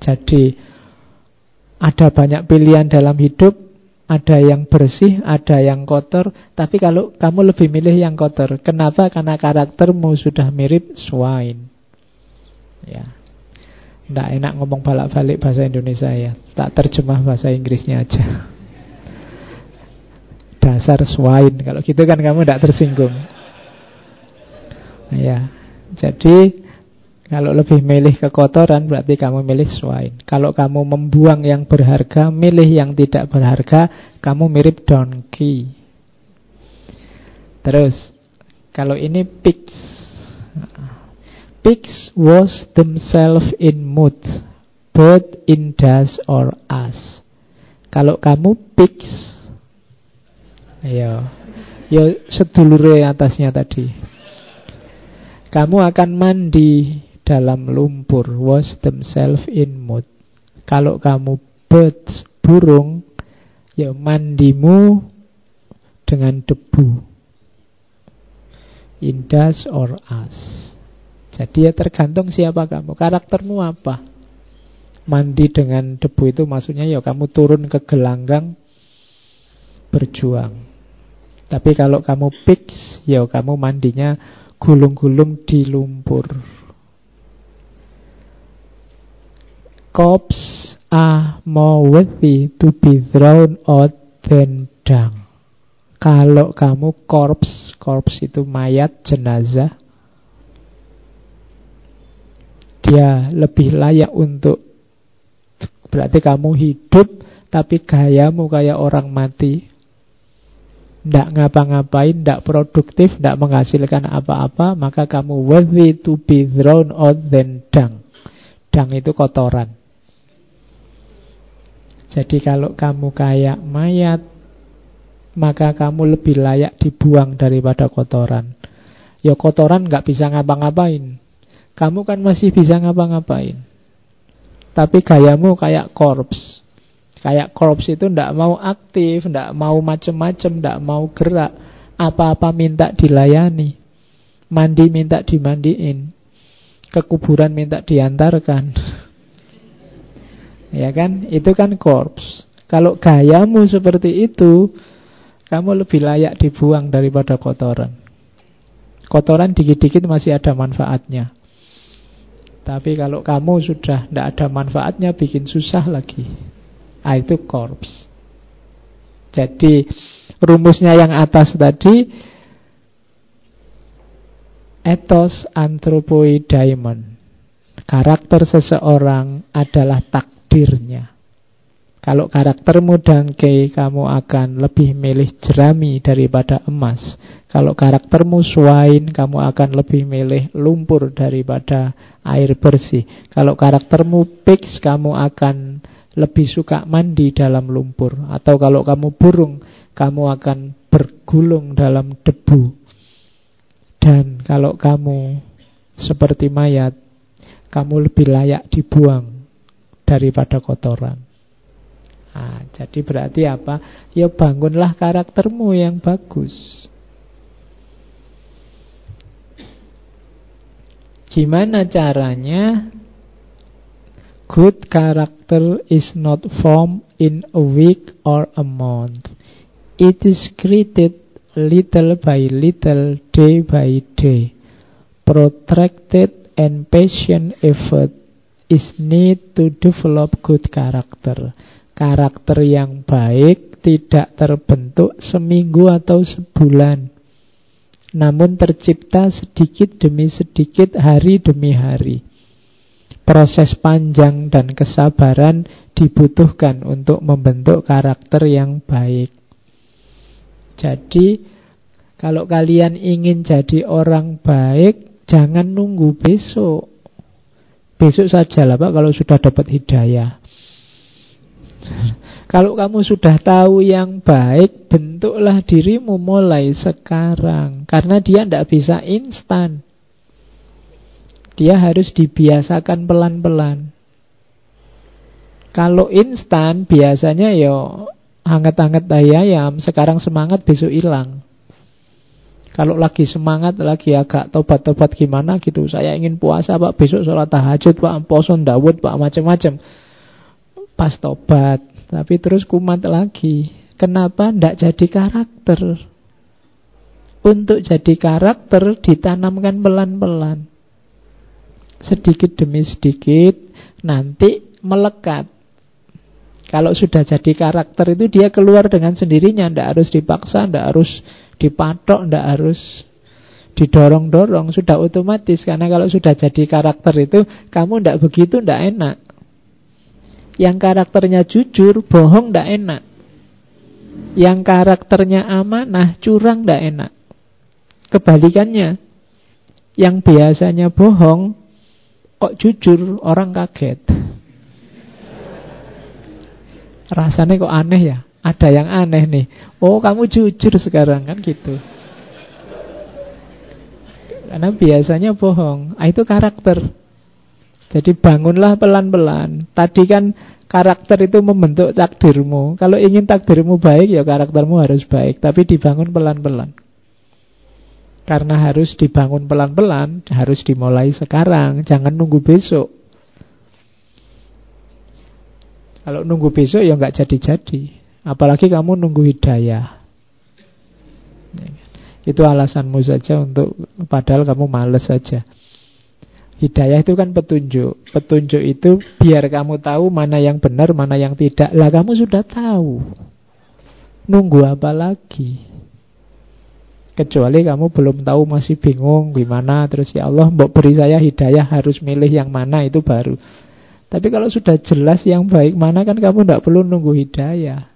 Jadi ada banyak pilihan dalam hidup, ada yang bersih, ada yang kotor, tapi kalau kamu lebih milih yang kotor. Kenapa? Karena karaktermu sudah mirip swine. Ya. Tidak enak ngomong balik-balik bahasa Indonesia ya. Tak terjemah bahasa Inggrisnya aja. Dasar swine. Kalau gitu kan kamu tidak tersinggung. Ya, jadi kalau lebih milih kekotoran berarti kamu milih swine. Kalau kamu membuang yang berharga, milih yang tidak berharga, kamu mirip donkey. Terus, kalau ini pigs. Pigs was themselves in mood, both in dust or us. Kalau kamu pigs, ayo, yo sedulure atasnya tadi. Kamu akan mandi dalam lumpur. Wash themselves in mud Kalau kamu birds, burung Ya mandimu dengan debu. In dust or us. Jadi ya tergantung siapa kamu. Karaktermu apa? Mandi dengan debu itu maksudnya ya kamu turun ke gelanggang Berjuang. Tapi kalau kamu pigs Ya kamu mandinya gulung-gulung di lumpur. Corpse are more worthy to be thrown out than dung. Kalau kamu corpse, corpse itu mayat, jenazah, dia lebih layak untuk berarti kamu hidup tapi gayamu kayak orang mati. Tidak ngapa-ngapain, tidak produktif, tidak menghasilkan apa-apa, maka kamu worthy to be thrown out than dung. Dung itu kotoran. Jadi kalau kamu kayak mayat, maka kamu lebih layak dibuang daripada kotoran. Ya kotoran nggak bisa ngapa-ngapain. Kamu kan masih bisa ngapa-ngapain. Tapi gayamu kayak korps. Kayak korps itu ndak mau aktif, ndak mau macem-macem, ndak mau gerak. Apa-apa minta dilayani. Mandi minta dimandiin. Kekuburan minta diantarkan. ya kan? Itu kan korps. Kalau gayamu seperti itu, kamu lebih layak dibuang daripada kotoran. Kotoran dikit-dikit masih ada manfaatnya. Tapi kalau kamu sudah tidak ada manfaatnya bikin susah lagi. Ah, itu korps. Jadi rumusnya yang atas tadi etos antropoi diamond. Karakter seseorang adalah takdirnya. Kalau karaktermu dangke, kamu akan lebih milih jerami daripada emas. Kalau karaktermu swine, kamu akan lebih milih lumpur daripada air bersih. Kalau karaktermu pigs, kamu akan lebih suka mandi dalam lumpur. Atau kalau kamu burung, kamu akan bergulung dalam debu. Dan kalau kamu seperti mayat, kamu lebih layak dibuang daripada kotoran. Nah, jadi berarti apa? Ya bangunlah karaktermu yang bagus. Gimana caranya? Good character is not formed in a week or a month. It is created little by little, day by day. Protracted and patient effort is need to develop good character. Karakter yang baik tidak terbentuk seminggu atau sebulan. Namun tercipta sedikit demi sedikit hari demi hari. Proses panjang dan kesabaran dibutuhkan untuk membentuk karakter yang baik. Jadi, kalau kalian ingin jadi orang baik, jangan nunggu besok. Besok saja lah Pak kalau sudah dapat hidayah. Kalau kamu sudah tahu yang baik, bentuklah dirimu mulai sekarang. Karena dia tidak bisa instan. Dia harus dibiasakan pelan-pelan. Kalau instan, biasanya ya hangat-hangat ayam, sekarang semangat, besok hilang. Kalau lagi semangat, lagi agak tobat-tobat gimana gitu. Saya ingin puasa pak, besok sholat tahajud pak, poson dawud pak, macam-macam pas tobat, tapi terus kumat lagi. Kenapa tidak jadi karakter? Untuk jadi karakter ditanamkan pelan-pelan. Sedikit demi sedikit nanti melekat. Kalau sudah jadi karakter itu dia keluar dengan sendirinya, tidak harus dipaksa, tidak harus dipatok, tidak harus didorong-dorong, sudah otomatis. Karena kalau sudah jadi karakter itu, kamu tidak begitu, tidak enak yang karakternya jujur, bohong ndak enak. Yang karakternya amanah, curang ndak enak. Kebalikannya, yang biasanya bohong, kok jujur, orang kaget. Rasanya kok aneh ya? Ada yang aneh nih. Oh, kamu jujur sekarang kan gitu. Karena biasanya bohong. Ah, itu karakter. Jadi bangunlah pelan-pelan. Tadi kan karakter itu membentuk takdirmu. Kalau ingin takdirmu baik ya karaktermu harus baik. Tapi dibangun pelan-pelan. Karena harus dibangun pelan-pelan, harus dimulai sekarang. Jangan nunggu besok. Kalau nunggu besok ya nggak jadi-jadi. Apalagi kamu nunggu hidayah. Itu alasanmu saja untuk padahal kamu males saja. Hidayah itu kan petunjuk. Petunjuk itu biar kamu tahu mana yang benar, mana yang tidak. Lah kamu sudah tahu. Nunggu apa lagi? Kecuali kamu belum tahu masih bingung gimana terus ya Allah mbok beri saya hidayah harus milih yang mana itu baru. Tapi kalau sudah jelas yang baik mana kan kamu tidak perlu nunggu hidayah.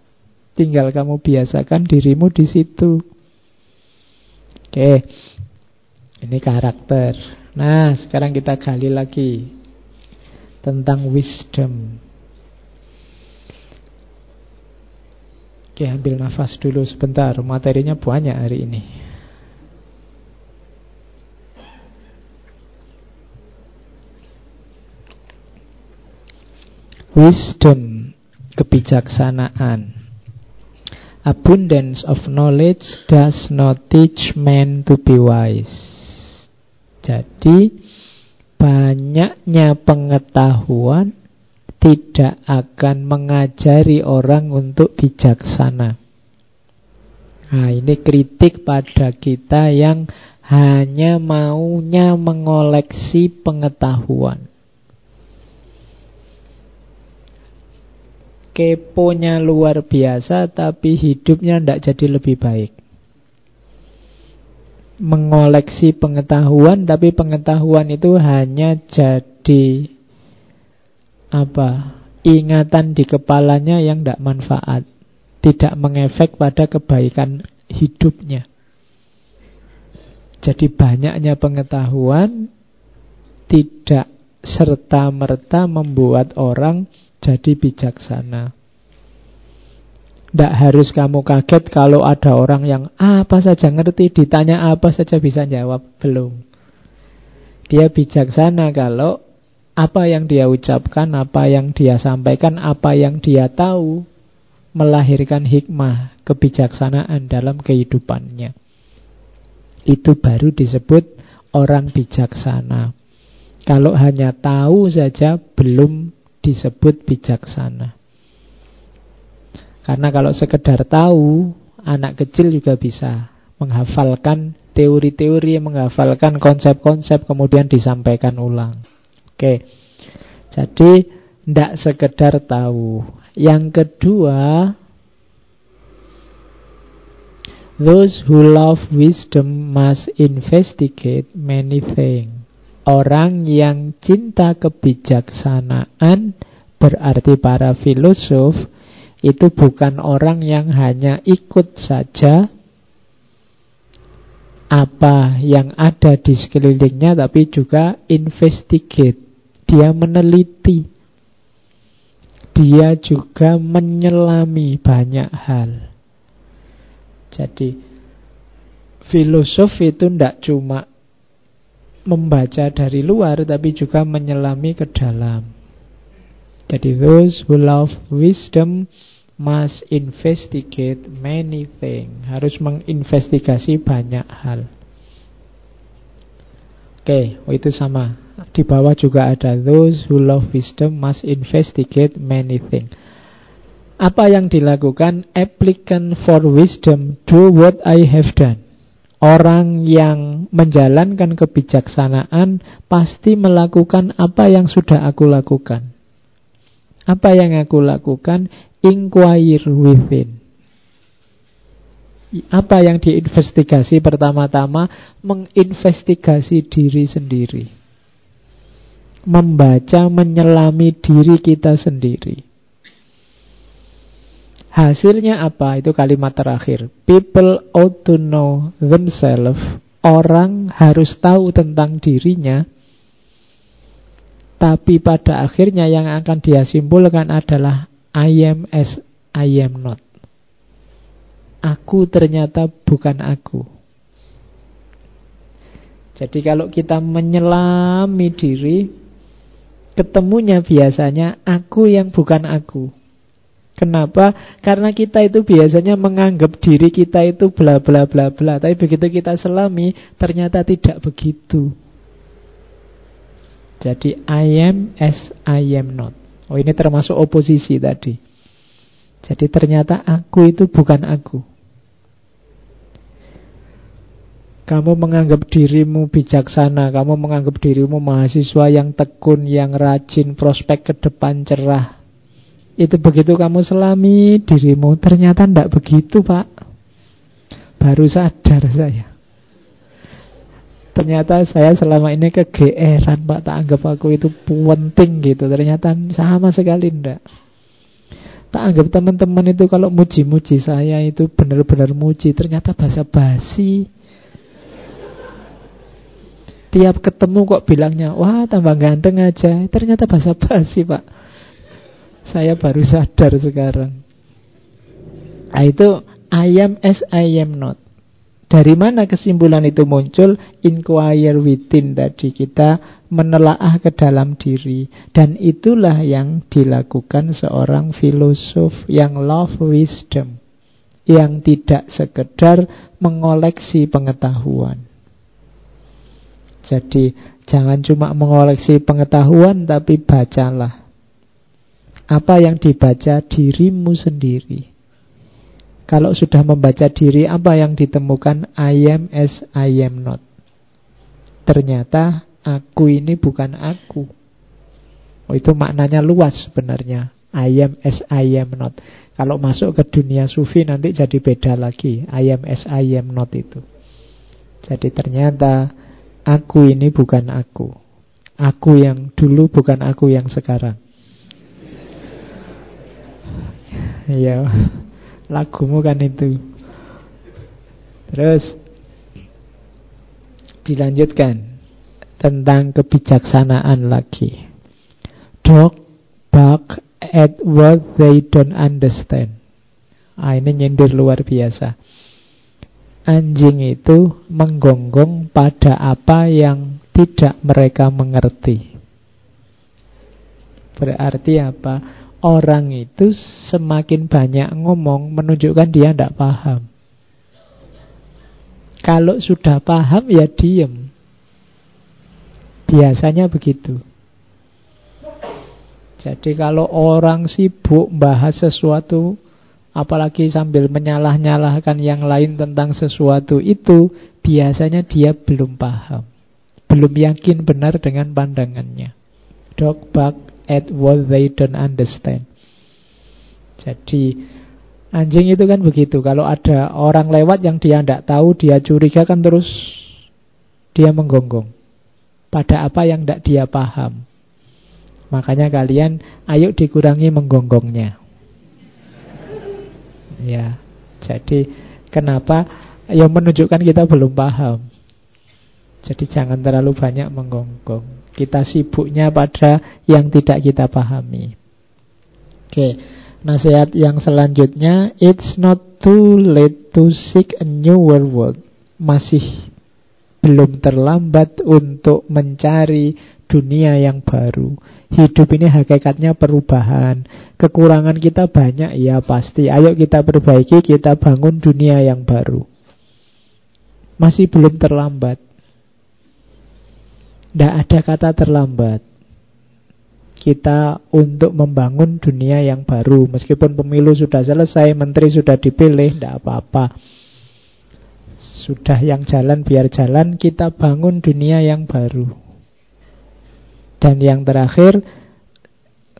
Tinggal kamu biasakan dirimu di situ. Oke. Ini karakter. Nah, sekarang kita gali lagi tentang wisdom. Oke, ambil nafas dulu sebentar. Materinya banyak hari ini. Wisdom, kebijaksanaan. Abundance of knowledge does not teach man to be wise. Jadi banyaknya pengetahuan tidak akan mengajari orang untuk bijaksana. Nah, ini kritik pada kita yang hanya maunya mengoleksi pengetahuan. Keponya luar biasa, tapi hidupnya tidak jadi lebih baik. Mengoleksi pengetahuan tapi pengetahuan itu hanya jadi apa ingatan di kepalanya yang tidak manfaat tidak mengefek pada kebaikan hidupnya. Jadi banyaknya pengetahuan tidak serta-merta membuat orang jadi bijaksana tidak harus kamu kaget kalau ada orang yang apa saja ngerti, ditanya apa saja bisa jawab. Belum. Dia bijaksana kalau apa yang dia ucapkan, apa yang dia sampaikan, apa yang dia tahu melahirkan hikmah, kebijaksanaan dalam kehidupannya. Itu baru disebut orang bijaksana. Kalau hanya tahu saja belum disebut bijaksana. Karena kalau sekedar tahu, anak kecil juga bisa menghafalkan teori-teori, menghafalkan konsep-konsep, kemudian disampaikan ulang. Oke, jadi tidak sekedar tahu. Yang kedua, those who love wisdom must investigate many things. Orang yang cinta kebijaksanaan berarti para filosof itu bukan orang yang hanya ikut saja. Apa yang ada di sekelilingnya tapi juga investigate. Dia meneliti. Dia juga menyelami banyak hal. Jadi filosof itu tidak cuma membaca dari luar tapi juga menyelami ke dalam jadi those who love wisdom must investigate many things. Harus menginvestigasi banyak hal. Oke, okay, oh itu sama. Di bawah juga ada those who love wisdom must investigate many things. Apa yang dilakukan applicant for wisdom do what I have done. Orang yang menjalankan kebijaksanaan pasti melakukan apa yang sudah aku lakukan. Apa yang aku lakukan? inquire within. Apa yang diinvestigasi pertama-tama? Menginvestigasi diri sendiri. Membaca, menyelami diri kita sendiri. Hasilnya apa? Itu kalimat terakhir. People ought to know themselves. Orang harus tahu tentang dirinya. Tapi pada akhirnya yang akan dia simpulkan adalah I am as I am not. Aku ternyata bukan aku. Jadi kalau kita menyelami diri, ketemunya biasanya aku yang bukan aku. Kenapa? Karena kita itu biasanya menganggap diri kita itu bla bla bla bla, tapi begitu kita selami ternyata tidak begitu. Jadi I am as I am not. Oh ini termasuk oposisi tadi. Jadi ternyata aku itu bukan aku. Kamu menganggap dirimu bijaksana, kamu menganggap dirimu mahasiswa yang tekun, yang rajin, prospek ke depan cerah. Itu begitu kamu selami dirimu, ternyata tidak begitu pak. Baru sadar saya. Ternyata saya selama ini kegeeran pak, tak anggap aku itu penting gitu. Ternyata sama sekali tidak. Tak anggap teman-teman itu kalau muji-muji saya itu benar-benar muji, ternyata basa basi Tiap ketemu kok bilangnya, wah tambah ganteng aja. Ternyata bahasa basi pak. Saya baru sadar sekarang. Nah, itu I am as I am not. Dari mana kesimpulan itu muncul? Inquire within tadi kita menelaah ke dalam diri. Dan itulah yang dilakukan seorang filosof yang love wisdom. Yang tidak sekedar mengoleksi pengetahuan. Jadi jangan cuma mengoleksi pengetahuan tapi bacalah. Apa yang dibaca dirimu sendiri. Kalau sudah membaca diri, apa yang ditemukan? I am as I am not. Ternyata aku ini bukan aku. Oh, itu maknanya luas sebenarnya. I am as I am not. Kalau masuk ke dunia sufi nanti jadi beda lagi. I am as I am not itu. Jadi ternyata Aku ini bukan aku. Aku yang dulu bukan aku yang sekarang. Ya, lagumu kan itu. Terus dilanjutkan tentang kebijaksanaan lagi. Dog bark at what they don't understand. Ah, ini nyindir luar biasa anjing itu menggonggong pada apa yang tidak mereka mengerti. Berarti apa? Orang itu semakin banyak ngomong menunjukkan dia tidak paham. Kalau sudah paham ya diem. Biasanya begitu. Jadi kalau orang sibuk bahas sesuatu apalagi sambil menyalah-nyalahkan yang lain tentang sesuatu itu, biasanya dia belum paham. Belum yakin benar dengan pandangannya. Dog bark at what they don't understand. Jadi anjing itu kan begitu. Kalau ada orang lewat yang dia tidak tahu, dia curiga kan terus dia menggonggong. Pada apa yang tidak dia paham. Makanya kalian ayo dikurangi menggonggongnya. Ya, jadi kenapa yang menunjukkan kita belum paham. Jadi jangan terlalu banyak menggonggong. Kita sibuknya pada yang tidak kita pahami. Oke, nasihat yang selanjutnya, it's not too late to seek a new world. Masih belum terlambat untuk mencari dunia yang baru. Hidup ini hakikatnya perubahan. Kekurangan kita banyak, ya pasti. Ayo kita perbaiki, kita bangun dunia yang baru. Masih belum terlambat. Tidak ada kata terlambat. Kita untuk membangun dunia yang baru. Meskipun pemilu sudah selesai, menteri sudah dipilih, tidak apa-apa. Sudah yang jalan biar jalan, kita bangun dunia yang baru. Dan yang terakhir,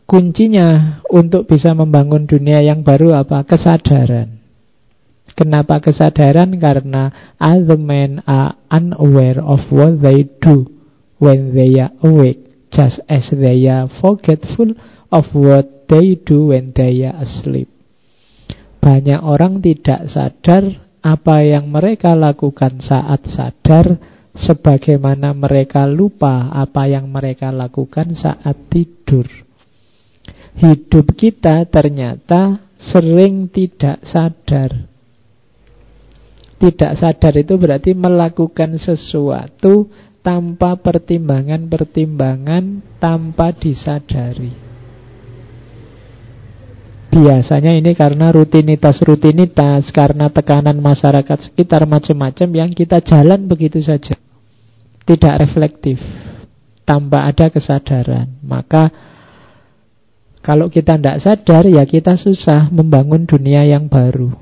kuncinya untuk bisa membangun dunia yang baru apa? Kesadaran. Kenapa kesadaran? Karena other men are unaware of what they do when they are awake, just as they are forgetful of what they do when they are asleep. Banyak orang tidak sadar apa yang mereka lakukan saat sadar sebagaimana mereka lupa apa yang mereka lakukan saat tidur. Hidup kita ternyata sering tidak sadar. Tidak sadar itu berarti melakukan sesuatu tanpa pertimbangan-pertimbangan, tanpa disadari. Biasanya ini karena rutinitas-rutinitas, karena tekanan masyarakat sekitar macam-macam yang kita jalan begitu saja tidak reflektif tanpa ada kesadaran. Maka kalau kita tidak sadar ya kita susah membangun dunia yang baru.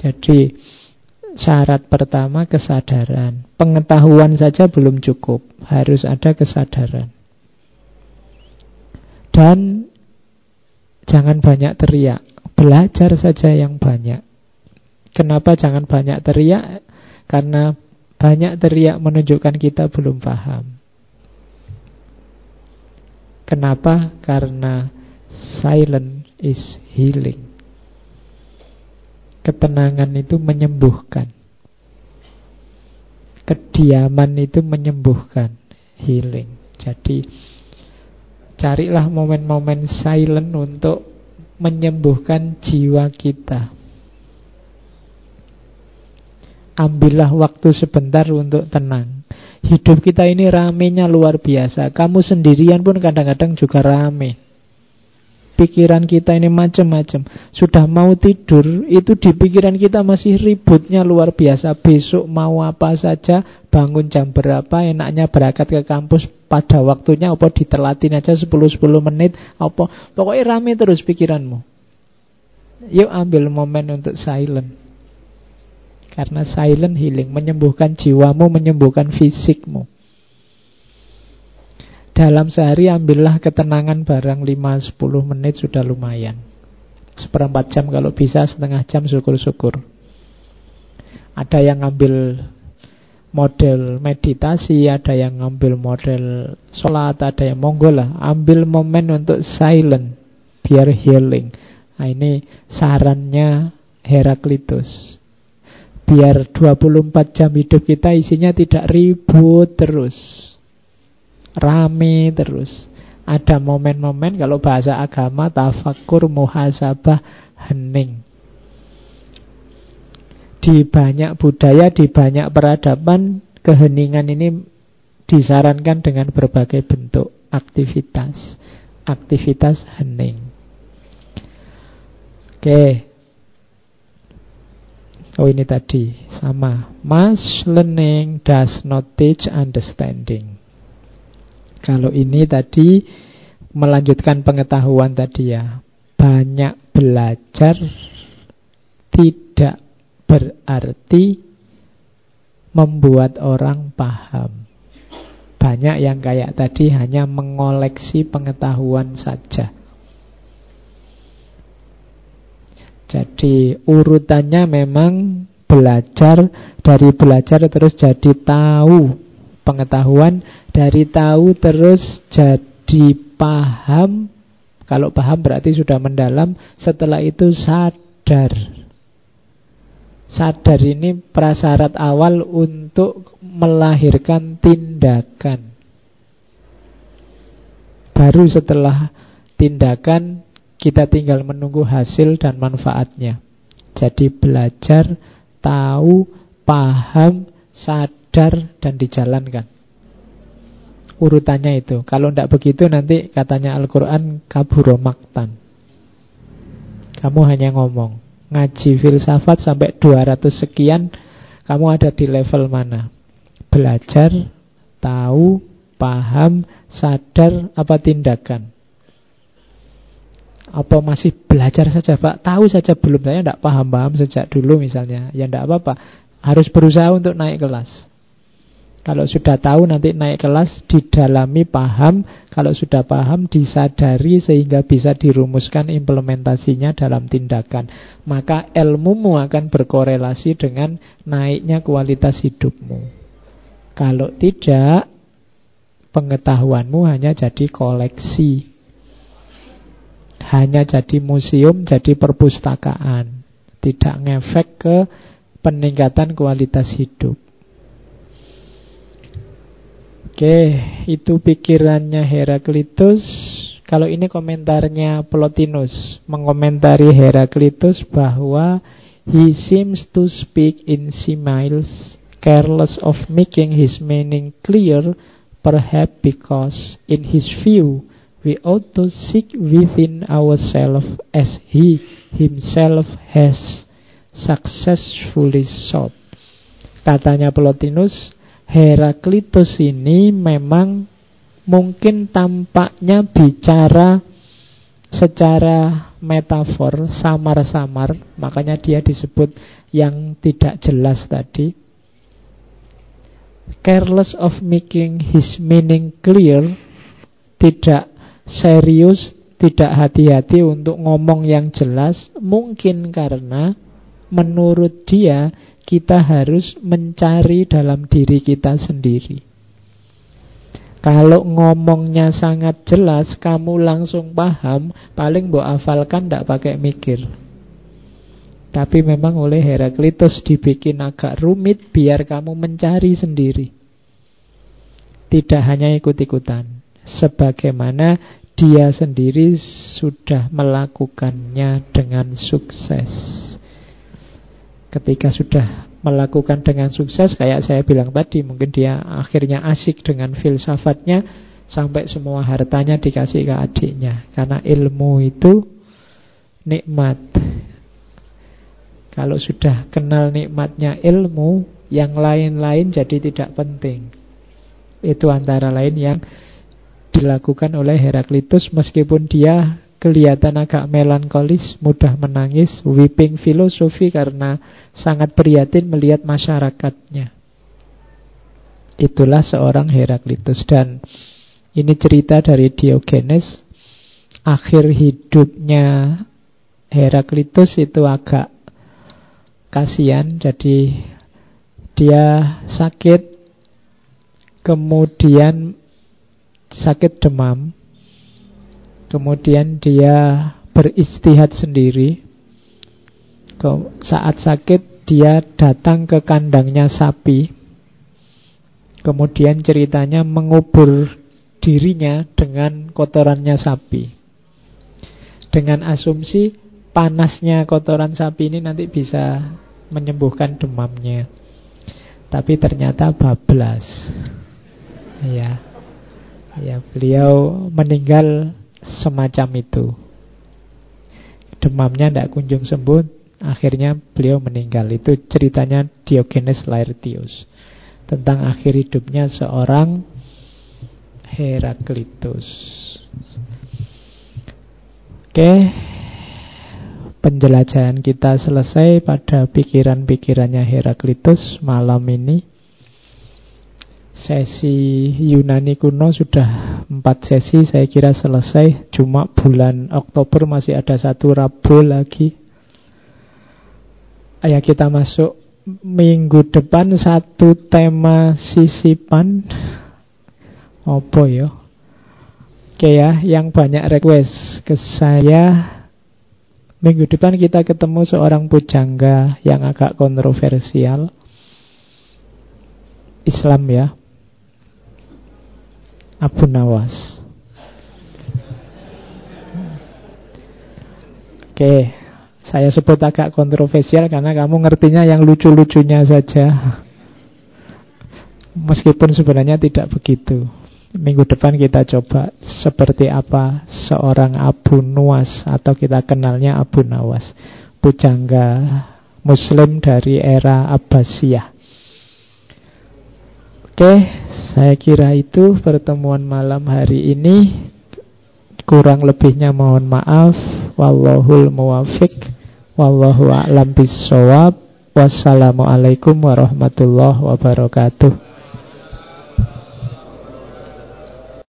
Jadi Syarat pertama kesadaran. Pengetahuan saja belum cukup, harus ada kesadaran. Dan jangan banyak teriak, belajar saja yang banyak. Kenapa jangan banyak teriak? Karena banyak teriak menunjukkan kita belum paham. Kenapa? Karena silent is healing. Ketenangan itu menyembuhkan. Kediaman itu menyembuhkan, healing. Jadi carilah momen-momen silent untuk menyembuhkan jiwa kita. Ambillah waktu sebentar untuk tenang. Hidup kita ini ramenya luar biasa. Kamu sendirian pun kadang-kadang juga rame pikiran kita ini macam-macam. Sudah mau tidur, itu di pikiran kita masih ributnya luar biasa. Besok mau apa saja, bangun jam berapa, enaknya berangkat ke kampus pada waktunya, apa ditelatin aja 10-10 menit, apa pokoknya rame terus pikiranmu. Yuk ambil momen untuk silent. Karena silent healing, menyembuhkan jiwamu, menyembuhkan fisikmu. Dalam sehari ambillah ketenangan barang 5-10 menit sudah lumayan. Seperempat jam kalau bisa setengah jam syukur-syukur. Ada yang ngambil model meditasi Ada yang ngambil model sholat Ada yang monggo lah. Ambil momen untuk silent Biar healing. Nah ini sarannya Heraklitus. Biar 24 jam hidup kita isinya tidak ribut terus rame terus. Ada momen-momen kalau bahasa agama tafakur muhasabah hening. Di banyak budaya, di banyak peradaban, keheningan ini disarankan dengan berbagai bentuk aktivitas. Aktivitas hening. Oke. Oh ini tadi sama. Mass learning does not teach understanding. Kalau ini tadi melanjutkan pengetahuan tadi ya. Banyak belajar tidak berarti membuat orang paham. Banyak yang kayak tadi hanya mengoleksi pengetahuan saja. Jadi urutannya memang belajar dari belajar terus jadi tahu pengetahuan dari tahu terus jadi paham. Kalau paham berarti sudah mendalam. Setelah itu sadar. Sadar ini prasyarat awal untuk melahirkan tindakan. Baru setelah tindakan kita tinggal menunggu hasil dan manfaatnya. Jadi belajar, tahu, paham, sadar, dan dijalankan urutannya itu. Kalau tidak begitu nanti katanya Al-Quran kaburo maktan. Kamu hanya ngomong. Ngaji filsafat sampai 200 sekian, kamu ada di level mana? Belajar, tahu, paham, sadar, apa tindakan? Apa masih belajar saja Pak? Tahu saja belum, saya tidak paham-paham sejak dulu misalnya. Ya tidak apa-apa, harus berusaha untuk naik kelas. Kalau sudah tahu nanti naik kelas didalami paham. Kalau sudah paham disadari sehingga bisa dirumuskan implementasinya dalam tindakan. Maka ilmumu akan berkorelasi dengan naiknya kualitas hidupmu. Kalau tidak pengetahuanmu hanya jadi koleksi. Hanya jadi museum, jadi perpustakaan. Tidak ngefek ke peningkatan kualitas hidup Oke, itu pikirannya Heraklitus. Kalau ini komentarnya Plotinus mengomentari Heraklitus bahwa he seems to speak in similes, careless of making his meaning clear, perhaps because in his view we ought to seek within ourselves as he himself has successfully sought. Katanya Plotinus, Heraklitus ini memang mungkin tampaknya bicara secara metafor samar-samar, makanya dia disebut yang tidak jelas tadi. Careless of making his meaning clear, tidak serius, tidak hati-hati untuk ngomong yang jelas, mungkin karena menurut dia kita harus mencari dalam diri kita sendiri. Kalau ngomongnya sangat jelas, kamu langsung paham, paling mbok hafalkan tidak pakai mikir. Tapi memang oleh Heraklitus dibikin agak rumit biar kamu mencari sendiri. Tidak hanya ikut-ikutan. Sebagaimana dia sendiri sudah melakukannya dengan sukses. Ketika sudah melakukan dengan sukses kayak saya bilang tadi mungkin dia akhirnya asik dengan filsafatnya sampai semua hartanya dikasih ke adiknya. Karena ilmu itu nikmat. Kalau sudah kenal nikmatnya ilmu yang lain-lain jadi tidak penting. Itu antara lain yang dilakukan oleh Heraklitus meskipun dia kelihatan agak melankolis, mudah menangis, weeping filosofi karena sangat prihatin melihat masyarakatnya. Itulah seorang Heraklitus dan ini cerita dari Diogenes. Akhir hidupnya Heraklitus itu agak kasihan, jadi dia sakit, kemudian sakit demam, Kemudian dia beristihad sendiri. Saat sakit dia datang ke kandangnya sapi. Kemudian ceritanya mengubur dirinya dengan kotorannya sapi. Dengan asumsi panasnya kotoran sapi ini nanti bisa menyembuhkan demamnya. Tapi ternyata bablas. Ya. Ya, beliau meninggal semacam itu. Demamnya tidak kunjung sembuh, akhirnya beliau meninggal. Itu ceritanya Diogenes Laertius tentang akhir hidupnya seorang Heraklitus. Oke, penjelajahan kita selesai pada pikiran-pikirannya Heraklitus malam ini sesi Yunani kuno sudah empat sesi saya kira selesai. Cuma bulan Oktober masih ada satu Rabu lagi. Ayo kita masuk minggu depan satu tema sisipan. Apa ya? Oke ya yang banyak request ke saya. Minggu depan kita ketemu seorang pujangga yang agak kontroversial. Islam ya Abu Nawas. Oke, saya sebut agak kontroversial karena kamu ngertinya yang lucu-lucunya saja. Meskipun sebenarnya tidak begitu. Minggu depan kita coba seperti apa seorang Abu Nuwas atau kita kenalnya Abu Nawas. Pujangga Muslim dari era Abbasiyah. Oke, saya kira itu pertemuan malam hari ini. Kurang lebihnya mohon maaf. Wallahul muwafiq. Wallahu a'lam bisawab. Wassalamualaikum warahmatullahi wabarakatuh.